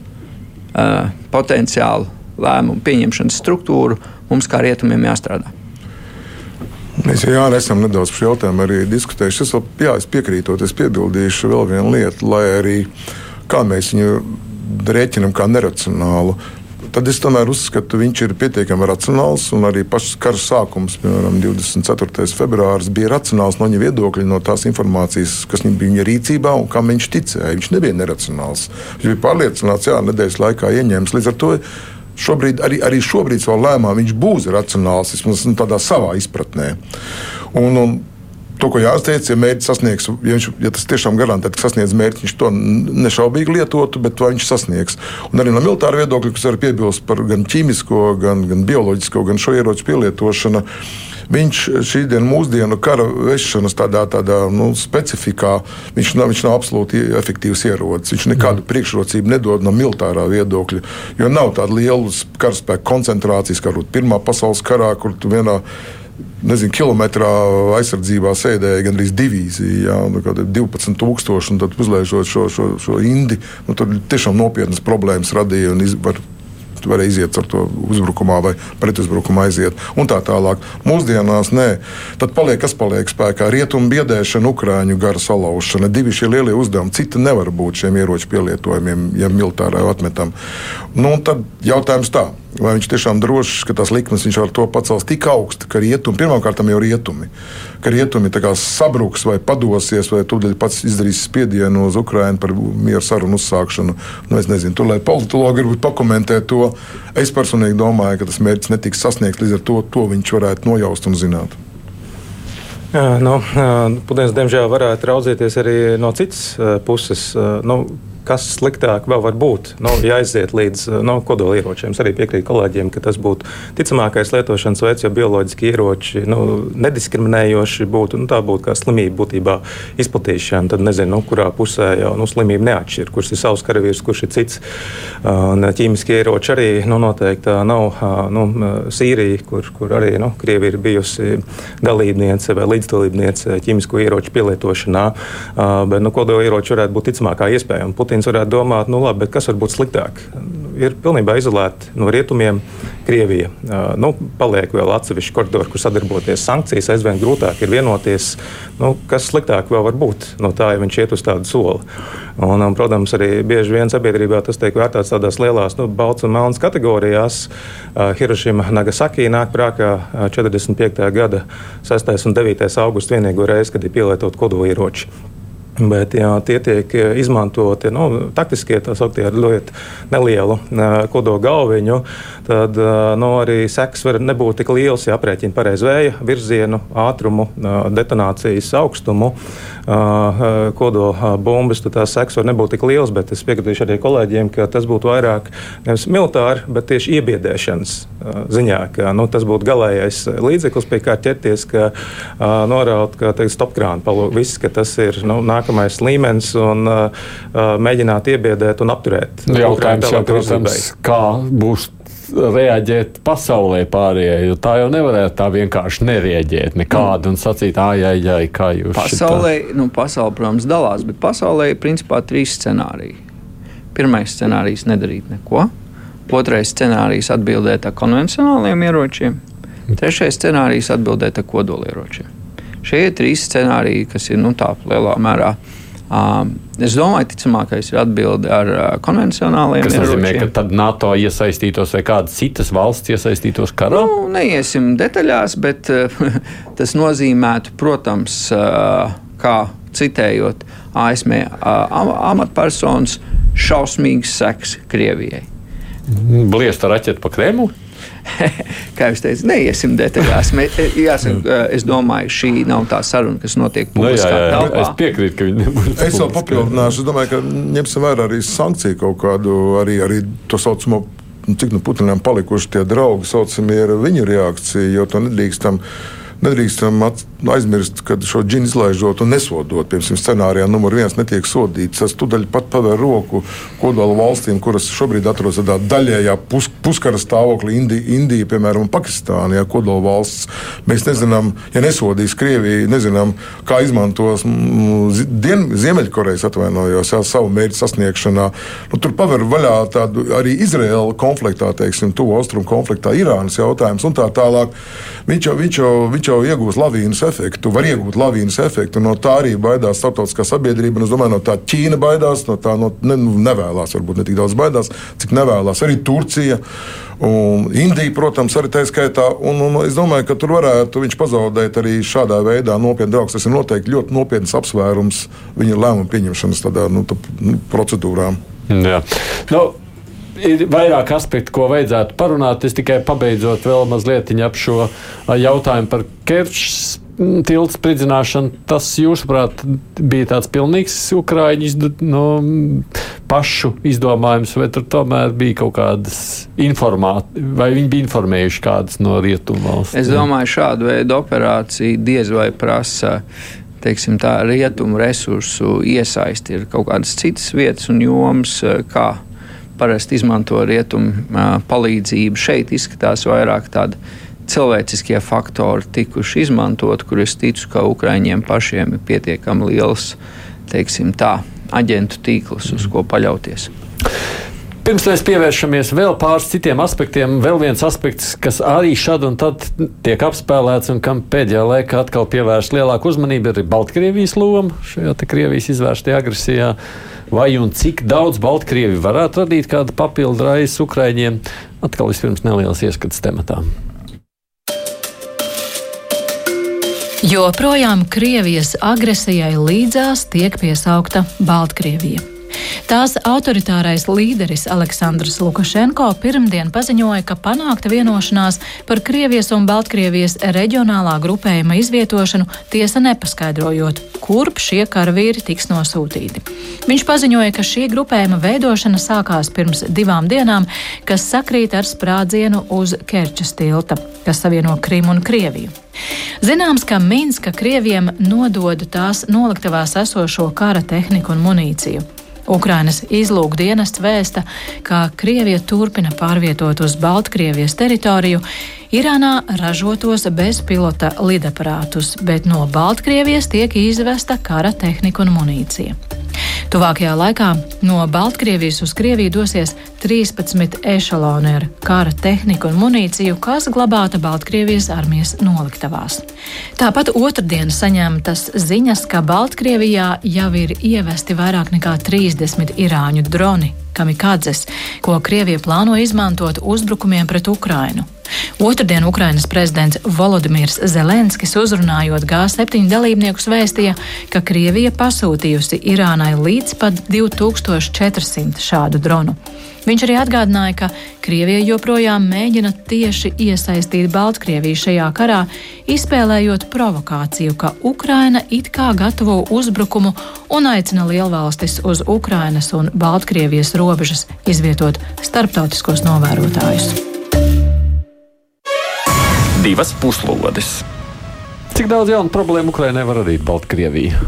potenciālu lēmumu pieņemšanas struktūru mums kā rietumiem jāstrādā. Mēs jau esam nedaudz par šo jautājumu arī diskutējuši. Es, jā, es piekrītu, es piebildīšu vēl vienu lietu, lai arī kā mēs viņu rēķinam kā neracionālu. Tad es tomēr uzskatu, ka viņš ir pietiekami racionāls. Arī pašs kara sākums, piemēram, 24. februāris, bija racionāls no viņa viedokļa, no tās informācijas, kas bija viņa rīcībā un kam viņš ticēja. Viņš nebija neracionāls. Viņš bija pārliecināts, ka nedēļas laikā ieņēmis. Līdz ar to Šobrīd, arī, arī šobrīd savā lēmumā viņš būs racionāls, vismaz nu, tādā savā izpratnē. Un, un to, ko teica, ja mērķis sasniegs, ja, viņš, ja tas tiešām garantē, ka sasniedz mērķi, viņš to nešaubīgi lietotu, bet vai viņš sasniegs. Un arī no militāra viedokļa, kas var piebilst par gan ķīmisko, gan, gan bioloģisko, gan šo ieroču pielietošanu viņš šī diena mūsdienu kara vešanas tādā, tādā nu, specifikā, viņš nav, viņš nav absolūti efektīvs ierocis. Viņš nekādu priekšrocību nedod no militārā viedokļa, jo nav tāda liela karaspēka koncentrācijas, kā Pirmā pasaules karā, kur tu vienā nezinu, kilometrā aizsardzībā sēdēja gandrīz divīzija, ja, nu, 12,000, un tad uzlēžot šo, šo, šo indi. Nu, tur tiešām nopietnas problēmas radīja un iz, var varēja iziet ar to uzbrukumā vai pretuzbrukumā aiziet. Un tā tālāk. Mūsdienās nē. Tad paliek, kas paliek spēkā? Rietumu biedēšana, Ukrāņu gara salaušana. Divi šie lielie uzdevumi. Cita nevar būt šiem ieroču pielietojumiem, ja militārā atmetam. Nu, tad jautājums tā. Vai viņš tiešām drošs, ka tās likmes viņš var to pacelt tik augstu, ka rietumi, pirmkārt jau rietumi, ka rietumi sabruks vai padosies, vai tūdaļ pats izdarīs spiedienu uz Ukrajinu par mieru sarunu uzsākšanu. Nu, es nezinu, tur lai politologi varbūt pakomentē to. Es personīgi domāju, ka tas mērķis netiks sasniegts, līdz ar to, to viņš varētu nojaust un zināt. Jā, nu, Putins, diemžēl, varētu raudzīties arī no citas puses. Nu, kas sliktāk vēl var būt, nu, ja aiziet līdz nu, kodolieročiem. Es arī piekrītu kolēģiem, ka tas būtu ticamākais lietošanas veids, jo bioloģiski ieroči nu, nediskriminējoši būtu. Nu, tā būtu kā slimība būtībā izplatīšana. Tad nezinu, nu, kurā pusē jau nu, slimība neatšķir, kurš ir savs karavīrs, kurš ir cits. Un ķīmiskie ieroči arī nu, noteikti nav nu, Sīrija, kur, kur arī nu, Krievija ir bijusi dalībniece vai līdzdalībniece ķīmisko ieroču pielietošanā. Bet nu, kodolieroči varētu būt ticamākā iespēja. Putins varētu domāt, nu labi, kas var būt sliktāk? Ir pilnībā izolēta no rietumiem Krievija. Nu, paliek vēl atsevišķi koridori, kur sadarboties. Sankcijas aizvien grūtāk ir vienoties. Nu, kas sliktāk vēl var būt no tā, ja viņš iet uz tādu soli? Un, un, protams, arī bieži vien sabiedrībā tas tiek vērtēts tādās lielās, nu, balts un melnas kategorijās. Hirošima Nagasaki nāk prātā uh, 45. gada 6. un 9. augusts vienīgo reizi, kad ir pielietot kodolieroči. Bet, ja tie tiek izmantoti nu, taktiskie, tā sauktie ar ļoti nelielu kodola galviņu, tad nu, arī seks var nebūt tik liels, ja aprēķina pareizi vēja virzienu, ātrumu, detonācijas augstumu kodola bumbas, tad tās seks var nebūt tik liels. Bet es piekritīšu arī kolēģiem, ka tas būtu vairāk nevis militāri, bet tieši iebiedēšanas ziņā, ka nu, tas būtu galīgais līdzeklis, pie kā ķerties, ka noraut, ka teikt, stopkrāna palūk, viss, ka tas ir nu, nākamais līmenis un mēģināt iebiedēt un apturēt. Jautājums jau, protams, kā būs reaģēt pasaulē pārējai, jo tā jau nevarētu tā vienkārši nereaģēt nekādu un sacīt, ai, ai, ai, kā jūs. Pasaulē, šitā. nu, pasaule, protams, dalās, bet pasaulē ir principā trīs scenāriji. Pirmais scenārijs - nedarīt neko. Otrais scenārijs - atbildēt ar konvencionāliem ieročiem. Trešais scenārijs - atbildēt ar kodolieročiem. Šie ir trīs scenāriji, kas ir nu, tā lielā mērā uh, Es domāju, ticamākais ir atbilde ar konvencionāliem Tas nozīmē, ka tad NATO iesaistītos vai kādas citas valsts iesaistītos karā? Nu, neiesim detaļās, bet tas nozīmētu, protams, kā citējot ASV amatpersonas, šausmīgs seks Krievijai. Bliesta raķeita pa Kremlu? kā jūs teicat, neiesim detaļās. Mē, jāsaka, es domāju, šī nav tā saruna, kas notiek publiskā no, jā, jā, telpā. Es piekrītu, ka viņi nebūs. Es vēl papildināšu, es domāju, ka ņemsim vērā arī sankciju kaut kādu, arī, arī to saucamo cik nu Putinam palikuši tie draugi, saucamie, ir viņa reakcija, jo to nedrīkstam. Nedrīkstam aizmirst, ka šo džinu izlaižot un nesodot, piemēram, scenārijā numur viens netiek sodīts. Tas tūdaļ pat paver roku kodola valstīm, kuras šobrīd atrodas tādā daļējā pus, puskara stāvoklī, Indija, Indija, piemēram, Pakistāna, ja kodola valsts. Mēs nezinām, ja nesodīs Krieviju, nezinām, kā izmantos Dien, Ziemeļkorejas atvainojos jā, savu mērķu sasniegšanā. Nu, tur paver vaļā tādu arī Izraēla konfliktā, teiksim, tuvu austrumu konfliktā, Irānas jautājums un tā tālāk. Viņš jau, viņš jau, viņš jau iegūs lavīnas efektu, var iegūt lavīnas efektu. No tā arī baidās starptautiskā sabiedrība. Es domāju, no tā Ķīna baidās, no tā no, ne, nu, nevēlas, varbūt ne tik daudz baidās, cik nevēlas arī Turcija. Un Indija, protams, arī tā skaitā. Un, un es domāju, ka tur varētu viņš pazaudēt arī šādā veidā nopietnu draugu. Tas ir noteikti ļoti nopietns apsvērums viņa lēmumu pieņemšanas tādā, nu, tā, nu, procedūrā. Jā. Nu, ir vairāk aspektu, ko vajadzētu parunāt. Es tikai pabeidzot vēl mazliet ap šo jautājumu par Kerčs tiltu spridzināšanu. Tas, jūsuprāt, bija tāds pilnīgs ukrāņu no, pašu izdomājums, vai tur tomēr bija kaut kādas informācijas, vai viņi bija informējuši kādas no rietumu valsts? Es domāju, šāda veida operācija diez vai prasa teiksim, tā rietumu resursu iesaisti ir kaut kādas citas vietas un jomas, kā parasti izmanto rietumu palīdzību. Šeit izskatās vairāk tāda cilvēciskie faktori tikuši izmantot, kur es ticu, ka Ukraiņiem pašiem ir pietiekami liels, teiksim tā, aģentu tīkls, uz ko paļauties. Pirms mēs pievēršamies vēl pāris citiem aspektiem, vēl viens aspekts, kas arī šad un tad tiek apspēlēts un kam pēdējā laikā atkal pievērst lielāku uzmanību, ir Baltkrievijas loma šajā Krievijas izvērstajā agresijā. Vai un cik daudz Baltkrievi varētu radīt kādu papildu raisu Ukraiņiem? Atkal vispirms neliels ieskats tematā. Joprojām Krievijas agresijai līdzās tiek piesaukta Baltkrievija. Tās autoritārais līderis Aleksandrs Lukašenko pirmdien paziņoja, ka panākta vienošanās par Krievijas un Baltkrievijas reģionālā grupējuma izvietošanu tiesa nepaskaidrojot, kurp šie karavīri tiks nosūtīti. Viņš paziņoja, ka šī grupējuma veidošana sākās pirms divām dienām, kas sakrīt ar sprādzienu uz Kerčas tilta, kas savieno Krimu un Krieviju. Zināms, ka Minska Krieviem nodod tās noliktavās esošo kara tehniku un munīciju. Ukrainas izlūkdienests vēsta, ka Krievija turpina pārvietot uz Baltkrievijas teritoriju Irānā ražotos bezpilota lidaparātus, bet no Baltkrievijas tiek izvesta kara tehnika un munīcija. Tuvākajā laikā no Baltkrievijas uz Krieviju dosies 13 ešaloni ar kara tehniku un munīciju, kas glabāta Baltkrievijas armijas noliktavās. Tāpat otrdien saņemtas ziņas, ka Baltkrievijā jau ir ievesti vairāk nekā 30 irāņu droni kamikadzes, ko Krievija plāno izmantot uzbrukumiem pret Ukrainu. Otradien Ukrainas prezidents Volodimirs Zelenskis uzrunājot G7 dalībniekus vēstīja, ka Krievija pasūtījusi Irānai līdz pat 2400 šādu dronu. Viņš arī atgādināja, ka Krievija joprojām mēģina tieši iesaistīt Baltkrieviju šajā karā, izspēlējot provokāciju, ka Ukraina it kā gatavo uzbrukumu un aicina lielvalstis uz Ukrainas un Baltkrievijas robežas izvietot starptautiskos novērotājus divas puslodes. Cik daudz jaunu problēmu Ukraiņai var radīt Baltkrievija?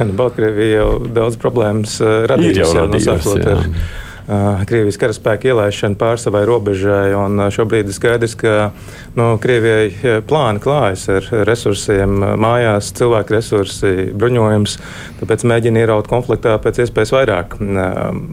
Nu, Baltkrievija jau daudz problēmas uh, radījusi jau no sākot ar Krievijas karaspēka ielaišanu pār savai robežai. Šobrīd ir skaidrs, ka nu, Krievijai plāni klājas ar resursiem, mājās, cilvēku resursi, bruņojums. Tāpēc mēģina ieraut konfliktā pēc iespējas vairāk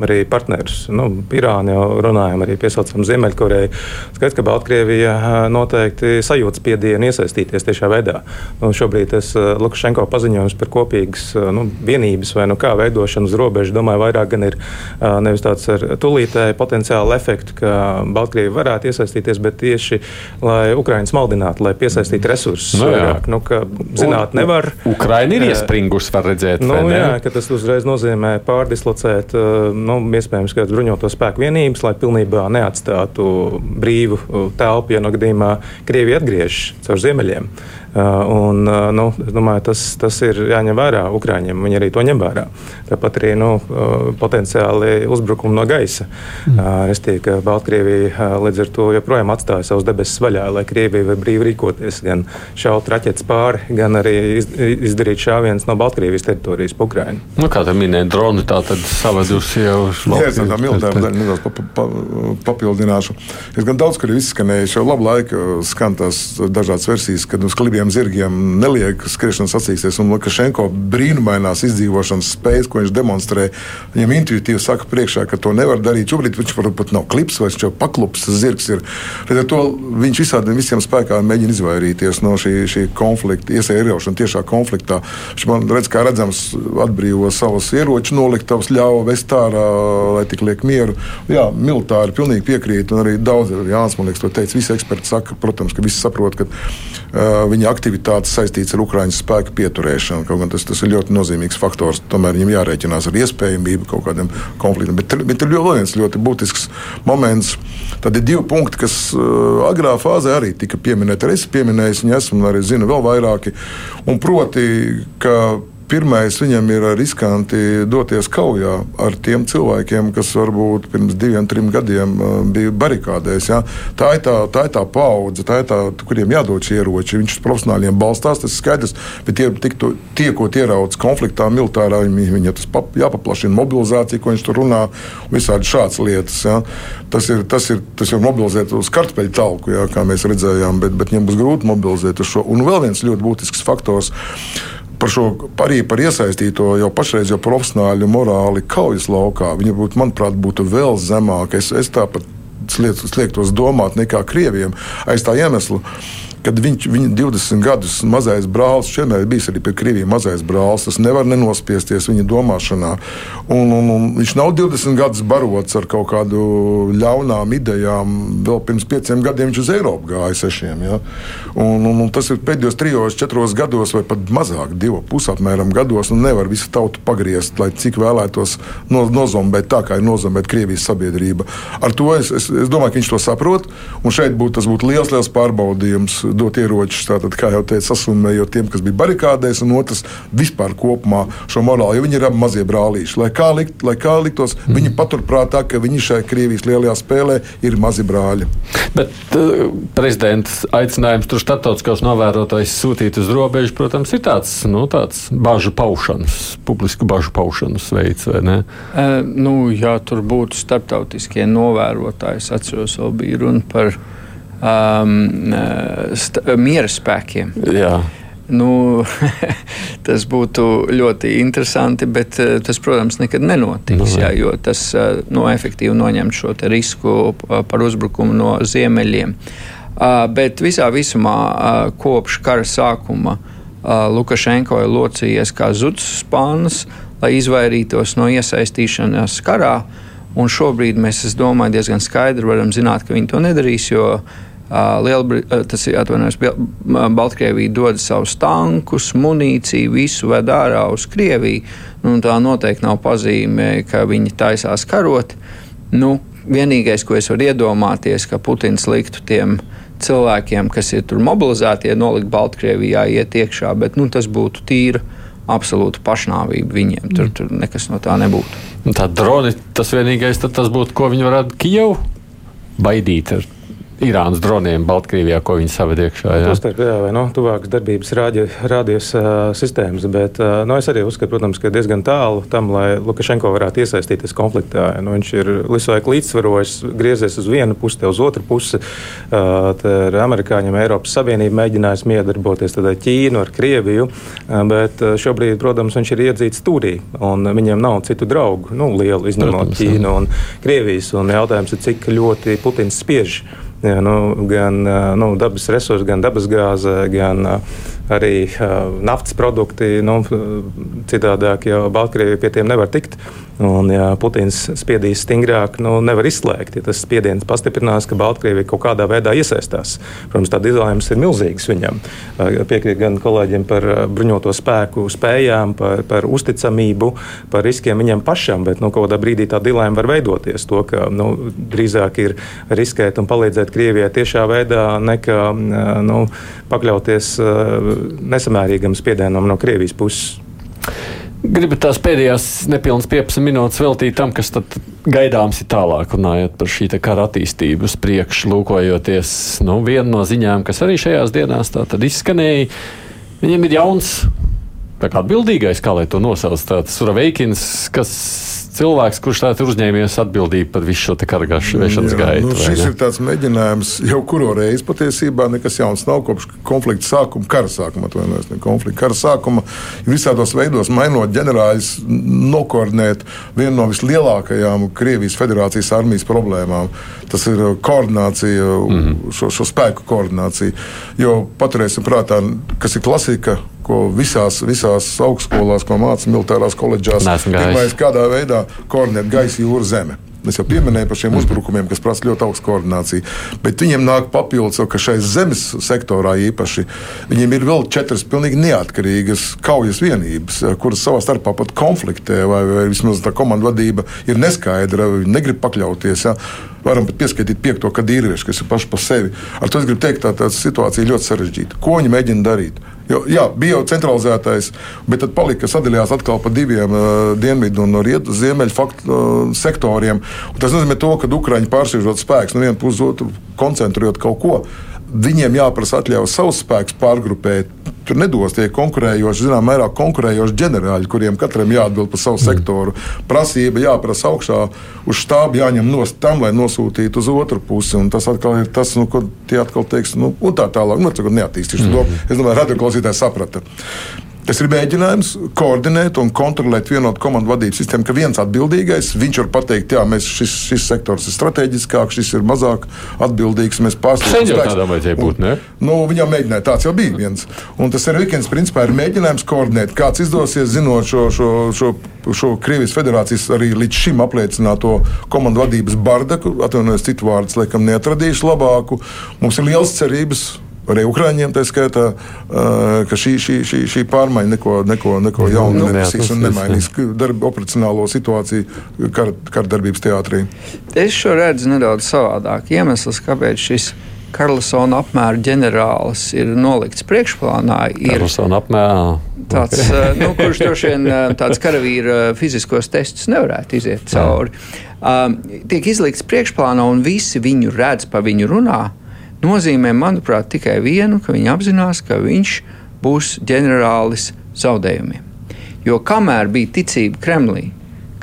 arī partnerus. Nu, Irāna jau runājam, arī piesaucam Ziemeļkoreju. Skaidrs, ka Baltkrievija noteikti sajūt spiedienu iesaistīties tiešā veidā. Nu, šobrīd tas Lukašenko paziņojums par kopīgas nu, vienības vai nu kā veidošanu uz robežas, domāju, vairāk gan ir nevis tāds ar tūlītēju potenciālu efektu, ka Baltkrievija varētu iesaistīties, bet tieši lai Ukraiņas maldinātu, lai piesaistītu resursus Nu, vairāk. Nu, zināt, nevar. Ukraina ir Jā. iespringusi, var redzēt. Nu, jā, ka tas uzreiz nozīmē pārdislocēt uh, nu, iespējams kādu bruņoto spēku vienības, lai pilnībā neatstātu brīvu telpu, ja no gadījumā Krievija atgriežas caur ziemeļiem. Uh, un, uh, nu, es domāju, tas, tas ir jāņem vērā Ukrāņiem. Viņi arī to ņem vērā. Tāpat arī nu, uh, potenciāli uzbrukumi no gaisa. Mm. Restīvi, ka Baltkrievija līdz ar to joprojām atstāja savus debesis vaļā, lai Krievija var brīvi rīkoties, gan šaut raķetes pāri, gan arī iz, izdarīt šāvienus no Baltkrievijas teritorijas pa Ukrainu. Nu, kā tā minēja, droni tā tad savadusi jau uz Jā, es tā militāra daļa nedaudz pa, pa, papildināšu. Es gan daudz, kur ir izskanējuši, jau labu laiku skan tās dažādas versijas, kad uz klibiem zirgiem neliek skriešanas sacīksties, un Lukašenko brīnumainās izdzīvošanas spējas, ko viņš demonstrē, viņam intuitīvi saka priekšā, ka to nevar darīt. Šobrīd viņš varbūt nav klips, vai paklups, tas zirgs ir. Līdz ar to viņš visādiem visiem spēkām mēģina izvairīties no šī, šī konflikta, iesaistīšana tiešā konfliktā. Viņš man redz, kā redzams, atbrīvo savus ieroču noliktavas, ļauj vest ārā, lai tik liek mieru. Jā, militāri pilnīgi piekrīt, un arī daudz Jānis, man liekas, to teica. Visi eksperti saka, protams, ka visi saprot, ka uh, viņa aktivitātes saistītas ar Ukraiņas spēku pieturēšanu. Kaut gan tas, tas ir ļoti nozīmīgs faktors. Tomēr viņam jārēķinās ar iespējamību kaut kādiem konfliktiem. Bet, bet ir vēl viens ļoti būtisks moments. Tad ir divi punkti, kas uh, agrā fāzē arī tika pieminēti. Arī es pieminēju, viņi esmu un arī zinu vēl vairāki. Un proti, ka Pirmais viņam ir riskanti doties kaujā ar tiem cilvēkiem, kas varbūt pirms diviem, trim gadiem uh, bija barikādēs. Ja? Tā, ir tā, tā ir tā paudze, tā ir tā, kuriem jādod šie ieroči. Viņš uz profesionāļiem balstās, tas ir skaidrs. Bet tie, tiktu, tiekot ieraudzis konfliktā, militārā, viņam viņa tas pap, jāpaplašina mobilizācija, ko viņš tur runā, un visādi šādas lietas. Ja? Tas ir, tas ir, tas ir mobilizēt uz kartupeļu talku, ja, kā mēs redzējām, bet, bet viņam būs grūti mobilizēt uz šo. Un vēl viens ļoti būtisks faktors par šo arī par iesaistīto jau pašreiz jau profesionāļu morāli kaujas laukā. Viņa būtu, manuprāt, būtu vēl zemāka. Es, es tāpat sliektos domāt nekā krieviem aiz tā iemesla. Kad viņš ir 20 gadus mazais brālis, vienmēr ir bijis arī pie Krievijas mazais brālis. Tas nevar nenospiesties viņa domāšanā. Un, un, un viņš nav 20 gadus barots ar kaut kādu ļaunām idejām. Vēl pirms pieciem gadiem viņš uz Eiropu gāja sešiem. Ja? Un, un, un tas ir pēdējos trijos, četros gados, vai pat mazāk, divu pusapmēram gados. Nevar visu tautu pagriezt, lai cik vēlētos no, nozombēt tā, kā ir nozombēta Krievijas sabiedrība. Ar to es, es, es domāju, ka viņš to saprot. Un šeit būtu tas būtu liels, liels pārbaudījums dot ieročus, tātad, kā jau teicu, sasummējot tiem, kas bija barikādēs, un otrs vispār kopumā šo morāli, jo viņi ir abi mazie brālīši. Lai kā, likt, lai kā liktos, mm. viņi paturprātā, ka viņi šajā Krievijas lielajā spēlē ir mazi brāļi. Bet uh, prezidents aicinājums tur starptautiskos novērotājus sūtīt uz robežu, protams, ir tāds, nu, tāds bažu paušanas, publisku bažu paušanas veids, vai ne? Uh, nu, ja tur būtu starptautiskie novērotāji, es atceros, vēl bija runa par um, miera spēkiem. Jā. Nu, tas būtu ļoti interesanti, bet uh, tas, protams, nekad nenotiks. Nu, jā, jo tas uh, no, efektīvi noņem šo risku par uzbrukumu no ziemeļiem. Uh, bet visā visumā kopš kara sākuma Lukašenko ir locījies kā zuds spāns, lai izvairītos no iesaistīšanās karā. Un šobrīd mēs, es domāju, diezgan skaidri varam zināt, ka viņi to nedarīs, jo Lielbri tas ir atvainojums, Baltkrievija dod savus tankus, munīciju, visu ved ārā uz Krieviju. Nu, tā noteikti nav pazīme, ka viņi taisās karot. Nu, vienīgais, ko es varu iedomāties, ka Putins liktu tiem cilvēkiem, kas ir tur mobilizēti, nolikt Baltkrievijā, iet iekšā, bet nu, tas būtu tīri absolūta pašnāvība viņiem. Tur, tur nekas no tā nebūtu. Tā droni tas vienīgais, tas būtu, ko viņi varētu Kijevu baidīt ar Irānas droniem Baltkrievijā, ko viņi saved iekšā. Jā, ir jā, vai no tuvākas darbības rādījus uh, sistēmas, bet uh, no, es arī uzskatu, protams, ka diezgan tālu tam, lai Lukašenko varētu iesaistīties konfliktā. Nu, viņš ir visu laiku līdzsvarojis, griezies uz vienu pusi, uz otru pusi. Uh, ar amerikāņiem Eiropas Savienību mēģinājis miedarboties ar Ķīnu, ar Krieviju, uh, bet uh, šobrīd, protams, viņš ir iedzīts stūrī, un viņiem nav citu draugu, nu, lielu izņemot protams, Ķīnu un Krievijas, un jautājums ir, cik ļoti Putins spiež. Jā, nu, gan nu, dabas resursi, gan dabasgāze, gan arī uh, naftas produkti. Nu, citādāk jau Baltkrievija pie tiem nevar tikt. Un, ja Putins spiedīs stingrāk, nu, nevar izslēgt, ja tas spiediens pastiprinās, ka Baltkrievija kaut kādā veidā iesaistās. Protams, tā izlēmums ir milzīgs viņam. Piekrīt gan kolēģiem par bruņoto spēku spējām, par, par uzticamību, par riskiem viņam pašam, bet nu, kādā brīdī tā dilēma var veidoties. To, ka nu, drīzāk ir riskēt un palīdzēt Krievijai tiešā veidā, nekā nu, pakļauties nesamērīgam spiedienam no Krievijas puses. Gribu tās pēdējās nepilnas 15 minūtes veltīt tam, kas gaidāms ir tālāk, runājot par šī kara attīstību uz priekšu, lūkojoties. Nu, viena no ziņām, kas arī šajās dienās izskanēja, viņiem ir jauns atbildīgais, kā lai to nosauc, tāds Suraveikins, kas cilvēks, kurš tāds ir uzņēmies atbildību par visu šo karagāšanas gaitu. Nu, šis ir tāds mēģinājums jau kuro reizi patiesībā nekas jauns nav kopš konflikta sākuma, kara sākuma, atvainojos, ne konflikta, kara sākuma. Visādos veidos mainot ģenerāļus, nokoordinēt vienu no vislielākajām Krievijas federācijas armijas problēmām. Tas ir koordinācija, mm -hmm. šo, šo spēku koordinācija. Jo paturēsim prātā, kas ir klasika ko visās, visās augstskolās, ko mācās militārās koledžās, pirmais kādā veidā koordinēt gaisa, jūra, zeme. Es jau pieminēju par šiem mhm. uzbrukumiem, kas prasa ļoti augstu koordināciju. Bet viņiem nāk papildus, ka šai zemes sektorā īpaši viņiem ir vēl četras pilnīgi neatkarīgas kaujas vienības, kuras savā starpā pat konfliktē, vai, vai vismaz tā komandu vadība ir neskaidra, viņi negrib pakļauties. Ja. Varam pat pieskaitīt piekto kadīriešu, kas ir paši par sevi. Ar to es gribu teikt, ka tā, tā situācija ļoti sarežģīta. Ko viņi mēģina darīt? Jo, jā, bija jau centralizētais, bet tad palika sadalījās atkal pa diviem uh, dienvidu un rietu ziemeļu faktu, uh, sektoriem. Un tas nozīmē, to, ka Ukraiņi pārsviežot spēkus no viena puses, otru koncentrējot kaut ko. Viņiem jāprasa atļaujas savus spēkus pārgrupēt. Tur nedos tie konkurējoši, zinām, mērā konkurējoši ģenerāļi, kuriem katram jāatbild par savu mm. sektoru. Prasība jāprasa augšā uz štābu, jāņem no tam, lai nosūtītu uz otru pusi. Un tas atkal ir tas, nu, ko tie atkal teiks, nu, un tā tālāk. Nu, neattīstīšu mm. to. Es domāju, radioklausītājs saprata. Tas ir mēģinājums koordinēt un kontrolēt vienotu komandu vadības sistēmu, ka viens atbildīgais, viņš var pateikt, jā, mēs, šis, šis sektors ir strateģiskāks, šis ir mazāk atbildīgs. Mēs pārstāvam to tādam vajadzēja būt. Ne? Nu, viņam mēģināja, tāds jau bija viens. Un tas ir weekends, principā, ir mēģinājums koordinēt, kāds izdosies, zinot šo, šo, šo, šo Krievijas federācijas arī līdz šim apliecināto komandu vadības bardaku, atvainojos citu vārdus, laikam neatradīšu labāku. Mums ir liels cerības arī Ukrāņiem, tā skaitā, ka šī, šī, šī, šī pārmaiņa neko, neko, neko jaunu nu, nenesīs un nemainīs darba, operacionālo situāciju kara, kara darbības teātrī. Es šo redzu nedaudz savādāk. Iemesls, kāpēc šis Karlsona apmēra ģenerālis ir nolikts priekšplānā, ir apmēra. tāds, okay. nu, kurš droši vien tāds karavīra fiziskos testus nevarētu iziet cauri. Um, tiek izlikts priekšplānā un visi viņu redz, pa viņu runā. Uh, nozīmē, manuprāt, tikai vienu, ka viņi apzinās, ka viņš būs ģenerālis zaudējumiem. Jo kamēr bija ticība Kremlī,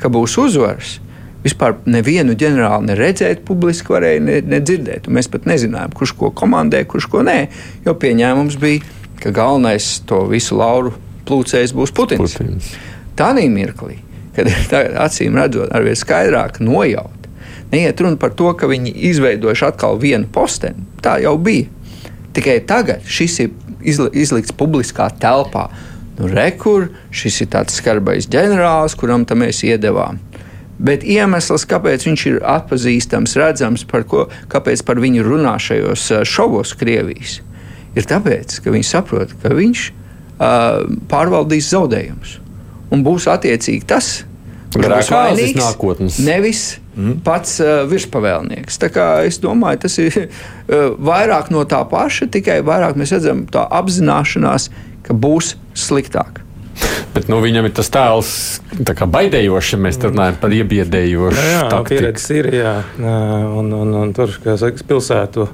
ka būs uzvaras, vispār nevienu ģenerāli neredzēt, publiski varēja ne, nedzirdēt. Mēs pat nezinājām, kurš ko komandē, kurš ko nē. Jo pieņēmums bija, ka galvenais to visu lauru plūcējs būs Putins. Putins. Tādā mirklī, kad ir acīm redzot, arvien skaidrāk nojaut Neiet runa par to, ka viņi izveidojuši atkal vienu posteni. Tā jau bija. Tikai tagad šis ir izlikts publiskā telpā. Nu, Rekur, šis ir tāds skarbais ģenerālis, kuram mēs iedavām. Bet iemesls, kāpēc viņš ir atpazīstams, redzams, par ko, kāpēc par viņu runā šajos šovos Krievijas, ir tāpēc, ka viņi saprot, ka viņš uh, pārvaldīs zaudējumus. Un būs attiecīgi tas, kurš ir vainīgs nākotnes. Nevis mm. pats uh, virspavēlnieks. Es domāju, tas ir uh, vairāk no tā paša, tikai vairāk mēs redzam tā apzināšanās, ka būs sliktāk. Bet nu, viņam ir tas tēls, kā baidējošs, ja mēs runājam par iebiedējošu. Jā, jā pieredze ir. Jā, un, un, un tur, kā saka, pilsētu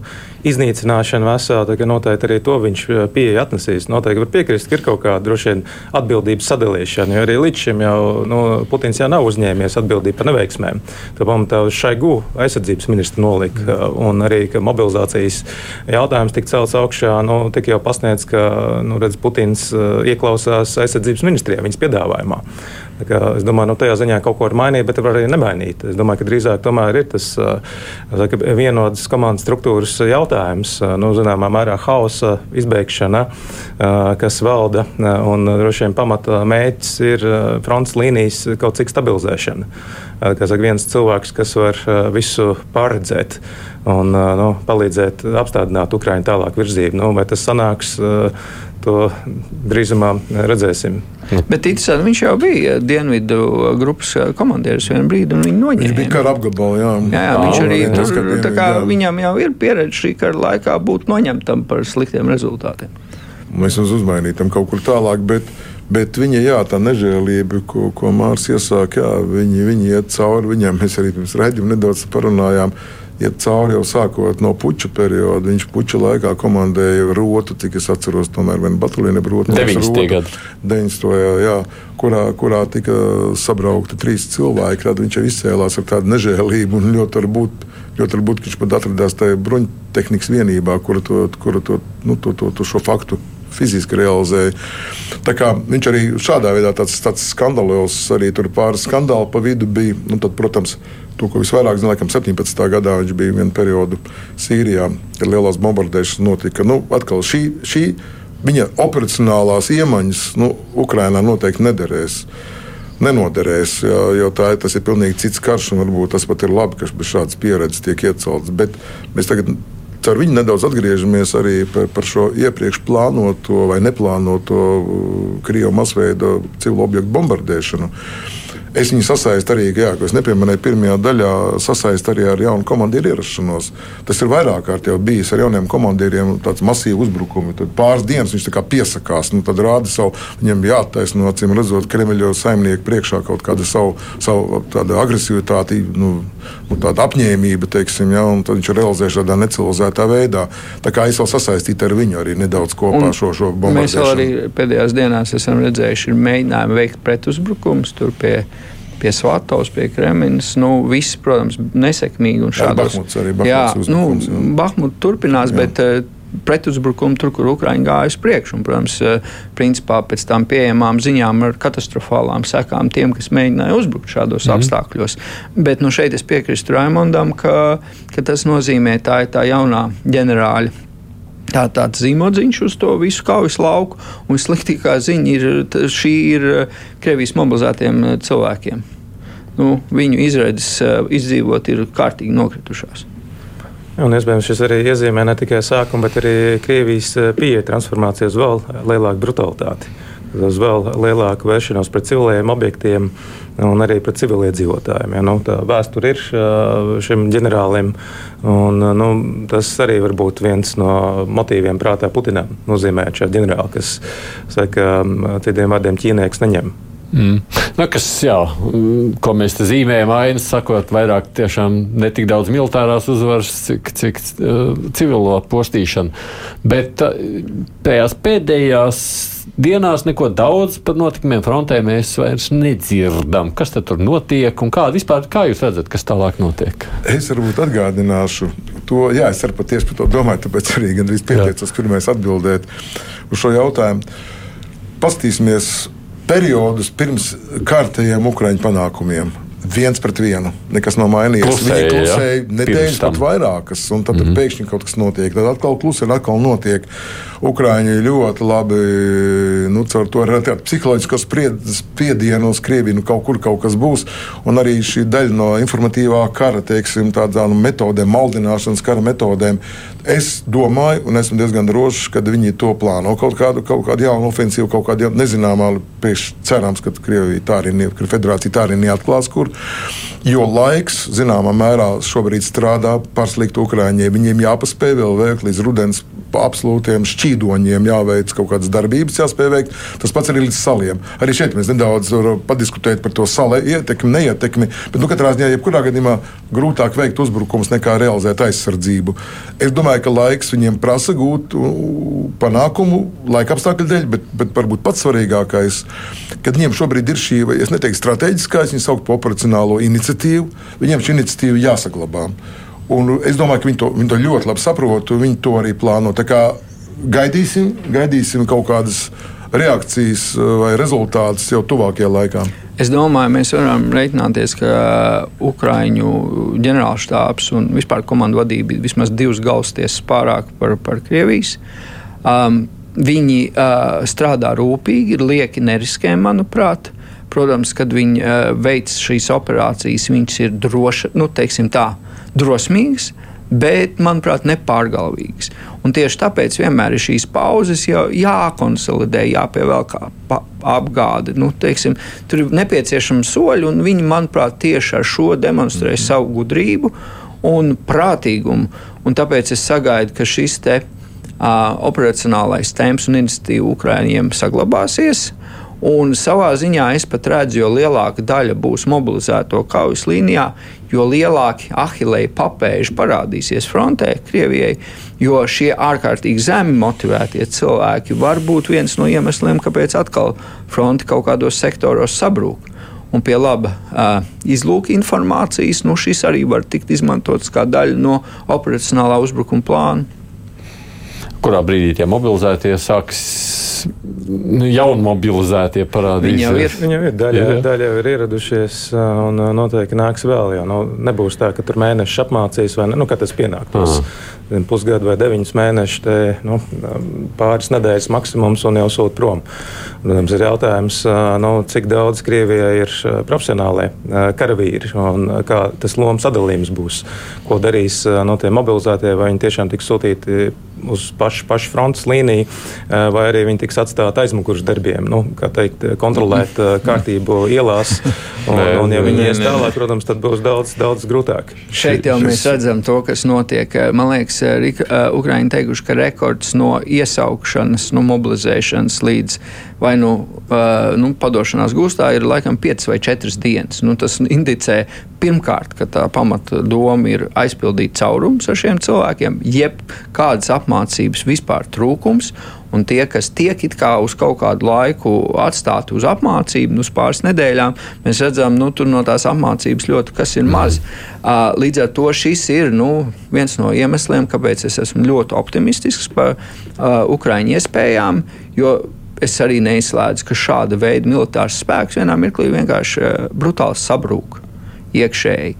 iznīcināšana vesela, tad noteikti arī to viņš eh, pieeja atnesīs. Noteikti var piekrist, ka ir kaut kāda droši vien atbildības sadalīšana, jo arī līdz šim jau nu, Putins jau nav uzņēmies atbildību par neveiksmēm. Tā pamatā uz šai gu aizsardzības ministra nolika, mm. un arī mobilizācijas jautājums tika celts augšā, nu, tika jau pasniegts, ka nu, redz, Putins uh, ieklausās aizsardzības ministrijā viņas piedāvājumā. Es domāju, nu, tajā ziņā kaut ko var mainīt, bet var arī nemainīt. Es domāju, ka drīzāk tomēr ir tas saka, vienotas komandas struktūras jautājums, nu, zināmā mērā hausa izbeigšana, kas valda. Un droši vien pamata mērķis ir fronts līnijas kaut cik stabilizēšana. Saka, viens cilvēks, kas var visu pārredzēt un nu, palīdzēt apstādināt Ukraiņu tālāk virzību. Nu, vai tas sanāks? To drīzumā redzēsim. Bet interesanti, viņš jau bija Dienvidu grupas komandieris vienā brīdī, un viņi noņēma. Viņš bija kara apgabalā, jā. Jā, jā viņš arī tur, dienvidu, tā kā jā. viņam jau ir pieredze šī kara laikā būt noņemtam par sliktiem rezultātiem. Mēs mums uzmainītam kaut kur tālāk, bet, bet viņa, jā, tā nežēlība, ko, ko Mārcis iesāka, jā, viņi, viņi iet cauri viņam. Mēs arī pirms redzējuma nedaudz parunājām iet cauri jau sākot no puča perioda. Viņš puča laikā komandēja rotu, cik es atceros, tomēr viena batalīna rotu. 90. gadu. 90. jā, kurā, kurā tika sabraukti trīs cilvēki. Tad viņš jau izcēlās ar tādu nežēlību un ļoti varbūt. Ļoti varbūt viņš pat atradās tajā bruņtehnikas vienībā, kura to, kura to, nu, to, to, to šo faktu fiziski realizēja. Tā kā viņš arī šādā veidā tāds, tāds skandalozs, arī tur pāris skandāli pa vidu bija. Nu, tad, protams, To, ko visvairāk zina, laikam 17. gadā viņš bija vienu periodu Sīrijā, kad lielās bombardēšanas notika. Nu, atkal šī, šī viņa operacionālās iemaņas nu, Ukrainā noteikti nederēs. Nenoderēs, jo, tā, tas ir pilnīgi cits karš, un varbūt tas pat ir labi, ka bez šādas pieredzes tiek iecelts. Bet mēs tagad ar viņu nedaudz atgriežamies arī par, par šo iepriekš plānoto vai neplānoto Krievijas masveida civilu objektu bombardēšanu. Uh, Es viņu sasaistu arī, jā, ko es nepieminēju, pirmajā daļā sasaistu arī ar jaunu komandieru ierašanos. Tas ir vairāk kārt jau bijis ar jauniem komandieriem, tāds masīvs uzbrukums. Tad pāris dienas viņš piesakās, nu, tad rāda savu, viņam jāattaisno, acīm redzot, Kremļa saimnieku priekšā kaut kāda savu, savu agresivitāti, nu, nu, tāda apņēmība, teiksim, ja, un tad viņš realizē tādā necivilizētā veidā. Tā kā es vēl sasaistītu ar viņu arī nedaudz kopā un šo, šo bombardēšanu. Mēs vēl arī pēdējās dienās esam redzējuši mēģinājumu veikt pretuzbrukumus tur pie pie Svatovas, pie Kremļa. Nu, viss, protams, nesekmīgi. Šādos, Bahmuts arī Bahmuts jā, nu, Bahmuts turpinās, jā. bet uh, pretuzbrukumu tur, kur Ukraiņa gāja uz priekšu. Un, protams, uh, principā pēc tam pieejamām ziņām ar katastrofālām sekām tiem, kas mēģināja uzbrukt šādos mm. apstākļos. Bet nu, šeit es piekrītu Raimondam, ka, ka tas nozīmē tā ir tā jaunā ģenerāļa tā, tāds zīmodziņš uz to visu kaujas lauku. Un sliktākā ziņa ir, šī ir eh, Krievijas mobilizētiem eh, cilvēkiem. Nu, viņu izredzes eh, izdzīvot ir kārtīgi nokritušās. Un, iespējams, šis arī iezīmē ne tikai sākumu, bet arī Krievijas pieeja transformācijas vēl lielāku brutalitāti uz vēl lielāku vēršanos pret civiliem objektiem un arī pret civiliedzīvotājiem. Ja, nu, tā vēsture ir šim ģenerālim, un nu, tas arī var būt viens no motīviem prātā Putinam. Nozīmēt šādu ģenerāli, kas, saka, citiem vārdiem, ķīnieks neņem. Mm. Nu, kas, jā, ko mēs te zīmējam, ainas sakot, vairāk tiešām ne tik daudz militārās uzvaras, cik, cik uh, civilo postīšana. Bet uh, tajās pēdējās dienās neko daudz par notikumiem frontē mēs vairs nedzirdam. Kas tur notiek un kā vispār, kā jūs redzat, kas tālāk notiek? Es varbūt atgādināšu to, jā, es arī patiesi par to domāju, tāpēc arī gandrīz pieteicos pirmais atbildēt uz šo jautājumu. Pastīsimies periodus pirms kārtējiem Ukraiņu panākumiem. Viens pret vienu. Nekas nav mainījies. Klusēja, Viņi klusēja nedēļas pat vairākas, un tad, mm -hmm. tad pēkšņi kaut kas notiek. Tad atkal klusi un atkal notiek. Ukrāņi ļoti labi nu, caur to psiholoģisko spiedienu uz Krieviju. Nu, kaut kur kaut kas būs. Un arī šī daļa no informatīvā kara, teiksim, tādām metodēm, maldināšanas kara metodēm. Es domāju, un esmu diezgan drošs, ka viņi to plāno. Kaut kādu, kaut kādu jaunu ofensīvu, kaut kādu nezināmā, pēc cerams, ka Krievija tā arī, ka Federācija tā arī neatklās, kur. Jo laiks, zināmā mērā, šobrīd strādā par sliktu Ukrāņiem. Viņiem jāpaspēj vēl veikt līdz rudens absolūtiem šķīdoņiem jāveic kaut kādas darbības, jāspēj veikt. Tas pats arī līdz saliem. Arī šeit mēs nedaudz padiskutēt par to salu ietekmi, neietekmi. Bet, nu, katrā ziņā, jebkurā gadījumā, grūtāk veikt uzbrukumus nekā realizēt aizsardzību. Es domāju, ka laiks viņiem prasa gūt panākumu laika apstākļu dēļ, bet, bet varbūt pats svarīgākais, kad viņiem šobrīd ir šī, es neteiktu strateģiskā, es viņu sauktu par operacionālo iniciatīvu, viņiem šī iniciatīva jāsaglabā. Un es domāju, ka viņi to, viņi to ļoti labi saprot, un viņi to arī plāno. Gaidīsim, gaidīsim kaut kādas reakcijas eh, vai rezultātus jau tuvākajā laikā. Es domāju, mēs varam reiķināties, ka Ukrāņu ģenerālštābs un vispār komandu vadība vismaz divas galvstiesas pārāk par, par Krievijas. Um, viņi uh, strādā rūpīgi, ir lieki neriskē, manuprāt. Protams, kad viņi uh, veic šīs operācijas, viņas ir droši, nu, teiksim tā, drosmīgas. Uh, bet, manuprāt, nepārgalvīgas. Un tieši tāpēc vienmēr ir šīs pauzes jākonsolidē, jāpievelk apgāde. Nu, teiksim, tur ir nepieciešami soļi, un viņi, manuprāt, tieši ar šo demonstrē mm. savu gudrību un prātīgumu. Un tāpēc es sagaidu, ka šis te, uh, operacionālais temps un iniciatīva Ukraiņiem saglabāsies. Un savā ziņā es pat redzu, jo lielāka daļa būs mobilizēto kaujas līnijā, jo lielāki ahilēji papēži parādīsies frontē Krievijai, jo šie ārkārtīgi zemi motivētie cilvēki var būt viens no iemesliem, kāpēc atkal fronte kaut kādos sektoros sabrūk. Un pie laba uh, izlūka informācijas, nu šis arī var tikt izmantots kā daļa no operacionālā uzbrukuma plāna. Kurā brīdī tie mobilizētie sāks nu, jaunu mobilizētie parādīsies. Viņi jau ir, viņi jau ir daļa, ir, daļa jau ir ieradušies, un noteikti nāks vēl. Jo, nu, nebūs tā, ka tur mēneši apmācīs, vai ne, nu, tas pienāktos. Pusgadu vai deviņus mēnešus, te, nu, pāris nedēļas maksimums un jau sūta prom. Protams, ir jautājums, nu, cik daudz Krievijai ir profesionālie karavīri un kā tas lomas sadalījums būs. Ko darīs no tiem mobilizētie, vai viņi tiešām tiks sūtīti uz pašu, pašu frontes līniju, vai arī viņi tiks atstāti aizmugurš darbiem, nu, kā teikt, kontrolēt kārtību ielās. Un, un ja viņi ies tālāk, protams, tad būs daudz, daudz grūtāk. Šeit jau mēs redzam to, kas notiek. Man liekas, Ukraiņi teikuši, ka rekords no iesaukšanas, no mobilizēšanas līdz vai nu, nu padošanās gūstā ir laikam 5 vai 4 dienas. Nu, tas indicē pirmkārt, ka tā pamata doma ir aizpildīt caurumus ar šiem cilvēkiem, jeb kādas apmācības vispār trūkums. Un tie, kas tiek it kā uz kaut kādu laiku atstāti uz apmācību, nu, pāris nedēļām, mēs redzam, nu, tur no tās apmācības ļoti kas ir maz. Mm. Līdz ar to šis ir nu, viens no iemesliem, kāpēc es esmu ļoti optimistisks par uh, Ukraiņu iespējām. Jo es arī neizslēdzu, ka šāda veida militārs spēks vienā mirklī vienkārši uh, brutāli sabrūk iekšēji,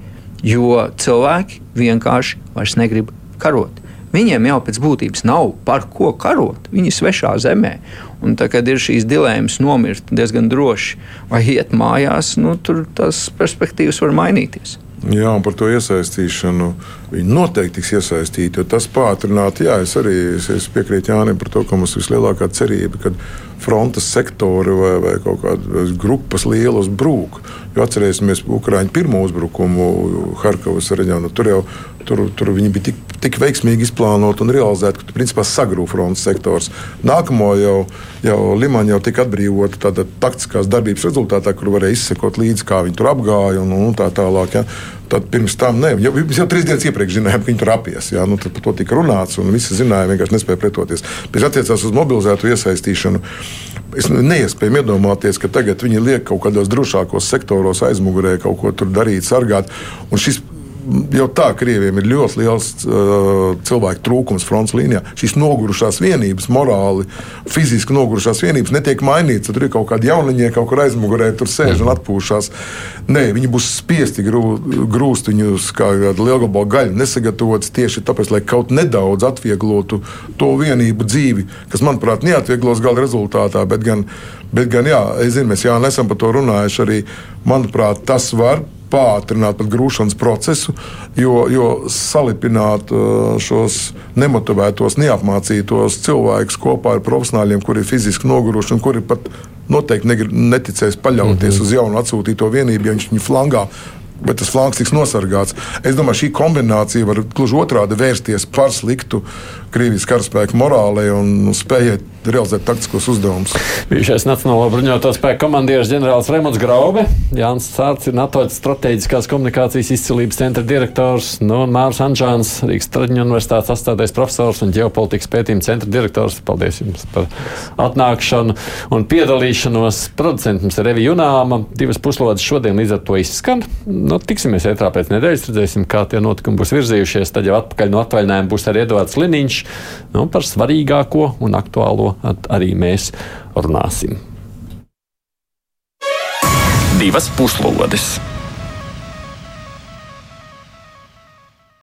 jo cilvēki vienkārši vairs negrib karot. Viņiem jau pēc būtības nav par ko karot. Viņi ir svešā zemē. Un tā, kad ir šīs dilemmas nomirt diezgan droši vai iet mājās, nu, tur tās perspektīvas var mainīties. Jā, un par to iesaistīšanu viņi noteikti tiks iesaistīti. Tas pātrināti, jā, es arī es, es piekrītu Jānim par to, ka mums vislielākā cerība, ka frontes sektori vai, vai kaut kādas grupas lielas brūk. Jo atcerēsimies Ukraiņu pirmo uzbrukumu Harkavas reģionā. Tur jau tur, tur viņi bija tik, tik veiksmīgi izplānoti un realizēti, ka tur principā sagrūva frontes sektors. Nākamo jau, jau Limaņa jau tika atbrīvota tāda taktiskās darbības rezultātā, kur varēja izsekot līdzi, kā viņi tur apgāja un, un tā tālāk. Ja. Tad pirms tam, ne, jau, jau trīs dienas iepriekš zinājām, ka viņi tur apies. Jā, nu, par to tika runāts, un visi zināja, vienkārši nespēja pretoties. Bet attiecās uz mobilizētu iesaistīšanu. Es neiespēju iedomāties, ka tagad viņi liek kaut kādos drošākos sektoros aizmugurē kaut ko tur darīt, sargāt. Un šis jau tā Krievijam ir ļoti liels uh, cilvēku trūkums fronts līnijā. Šīs nogurušās vienības, morāli, fiziski nogurušās vienības netiek mainītas. Tur ir kaut kādi jauniņi, kaut kur aizmugurē, tur sēž un atpūšas. Nē, viņi būs spiesti grū, grūst viņus kā lielgabalu gaļu nesagatavots tieši tāpēc, lai kaut nedaudz atvieglotu to vienību dzīvi, kas, manuprāt, neatvieglos gala rezultātā, bet gan, bet gan jā, es zinu, mēs jā, nesam par to runājuši arī. Manuprāt, tas var pātrināt pat grūšanas procesu, jo, jo salipināt uh, šos nemotivētos, neapmācītos cilvēkus kopā ar profesionāļiem, kuri ir fiziski noguruši un kuri pat noteikti neticēs paļauties mm -hmm. uz jaunu atsūtīto vienību, ja viņš viņu flangā bet tas flanks tiks nosargāts. Es domāju, šī kombinācija var gluži otrādi vērsties par sliktu Krievijas karaspēka morālei un spējai realizēt taktiskos uzdevumus. Bijušais Nacionālo bruņoto spēku komandieris ģenerālis Remons Graube, Jānis Cārts ir NATO strateģiskās komunikācijas izcilības centra direktors, nu, un Mārs Anžāns, Rīgas Traģiņu universitātes astādais profesors un ģeopolitikas pētījuma centra direktors. Paldies jums par atnākšanu un piedalīšanos. Producents mums ir Revi Junāma, divas puslodes šodien līdz ar to izskan. Nu, tiksimies ētrā pēc nedēļas, redzēsim, kā tie notikumi būs virzījušies. Tad jau atpakaļ no atvaļinājuma būs arī Edvards Liniņš nu, par svarīgāko un aktuālo arī mēs runāsim. divas puslodes.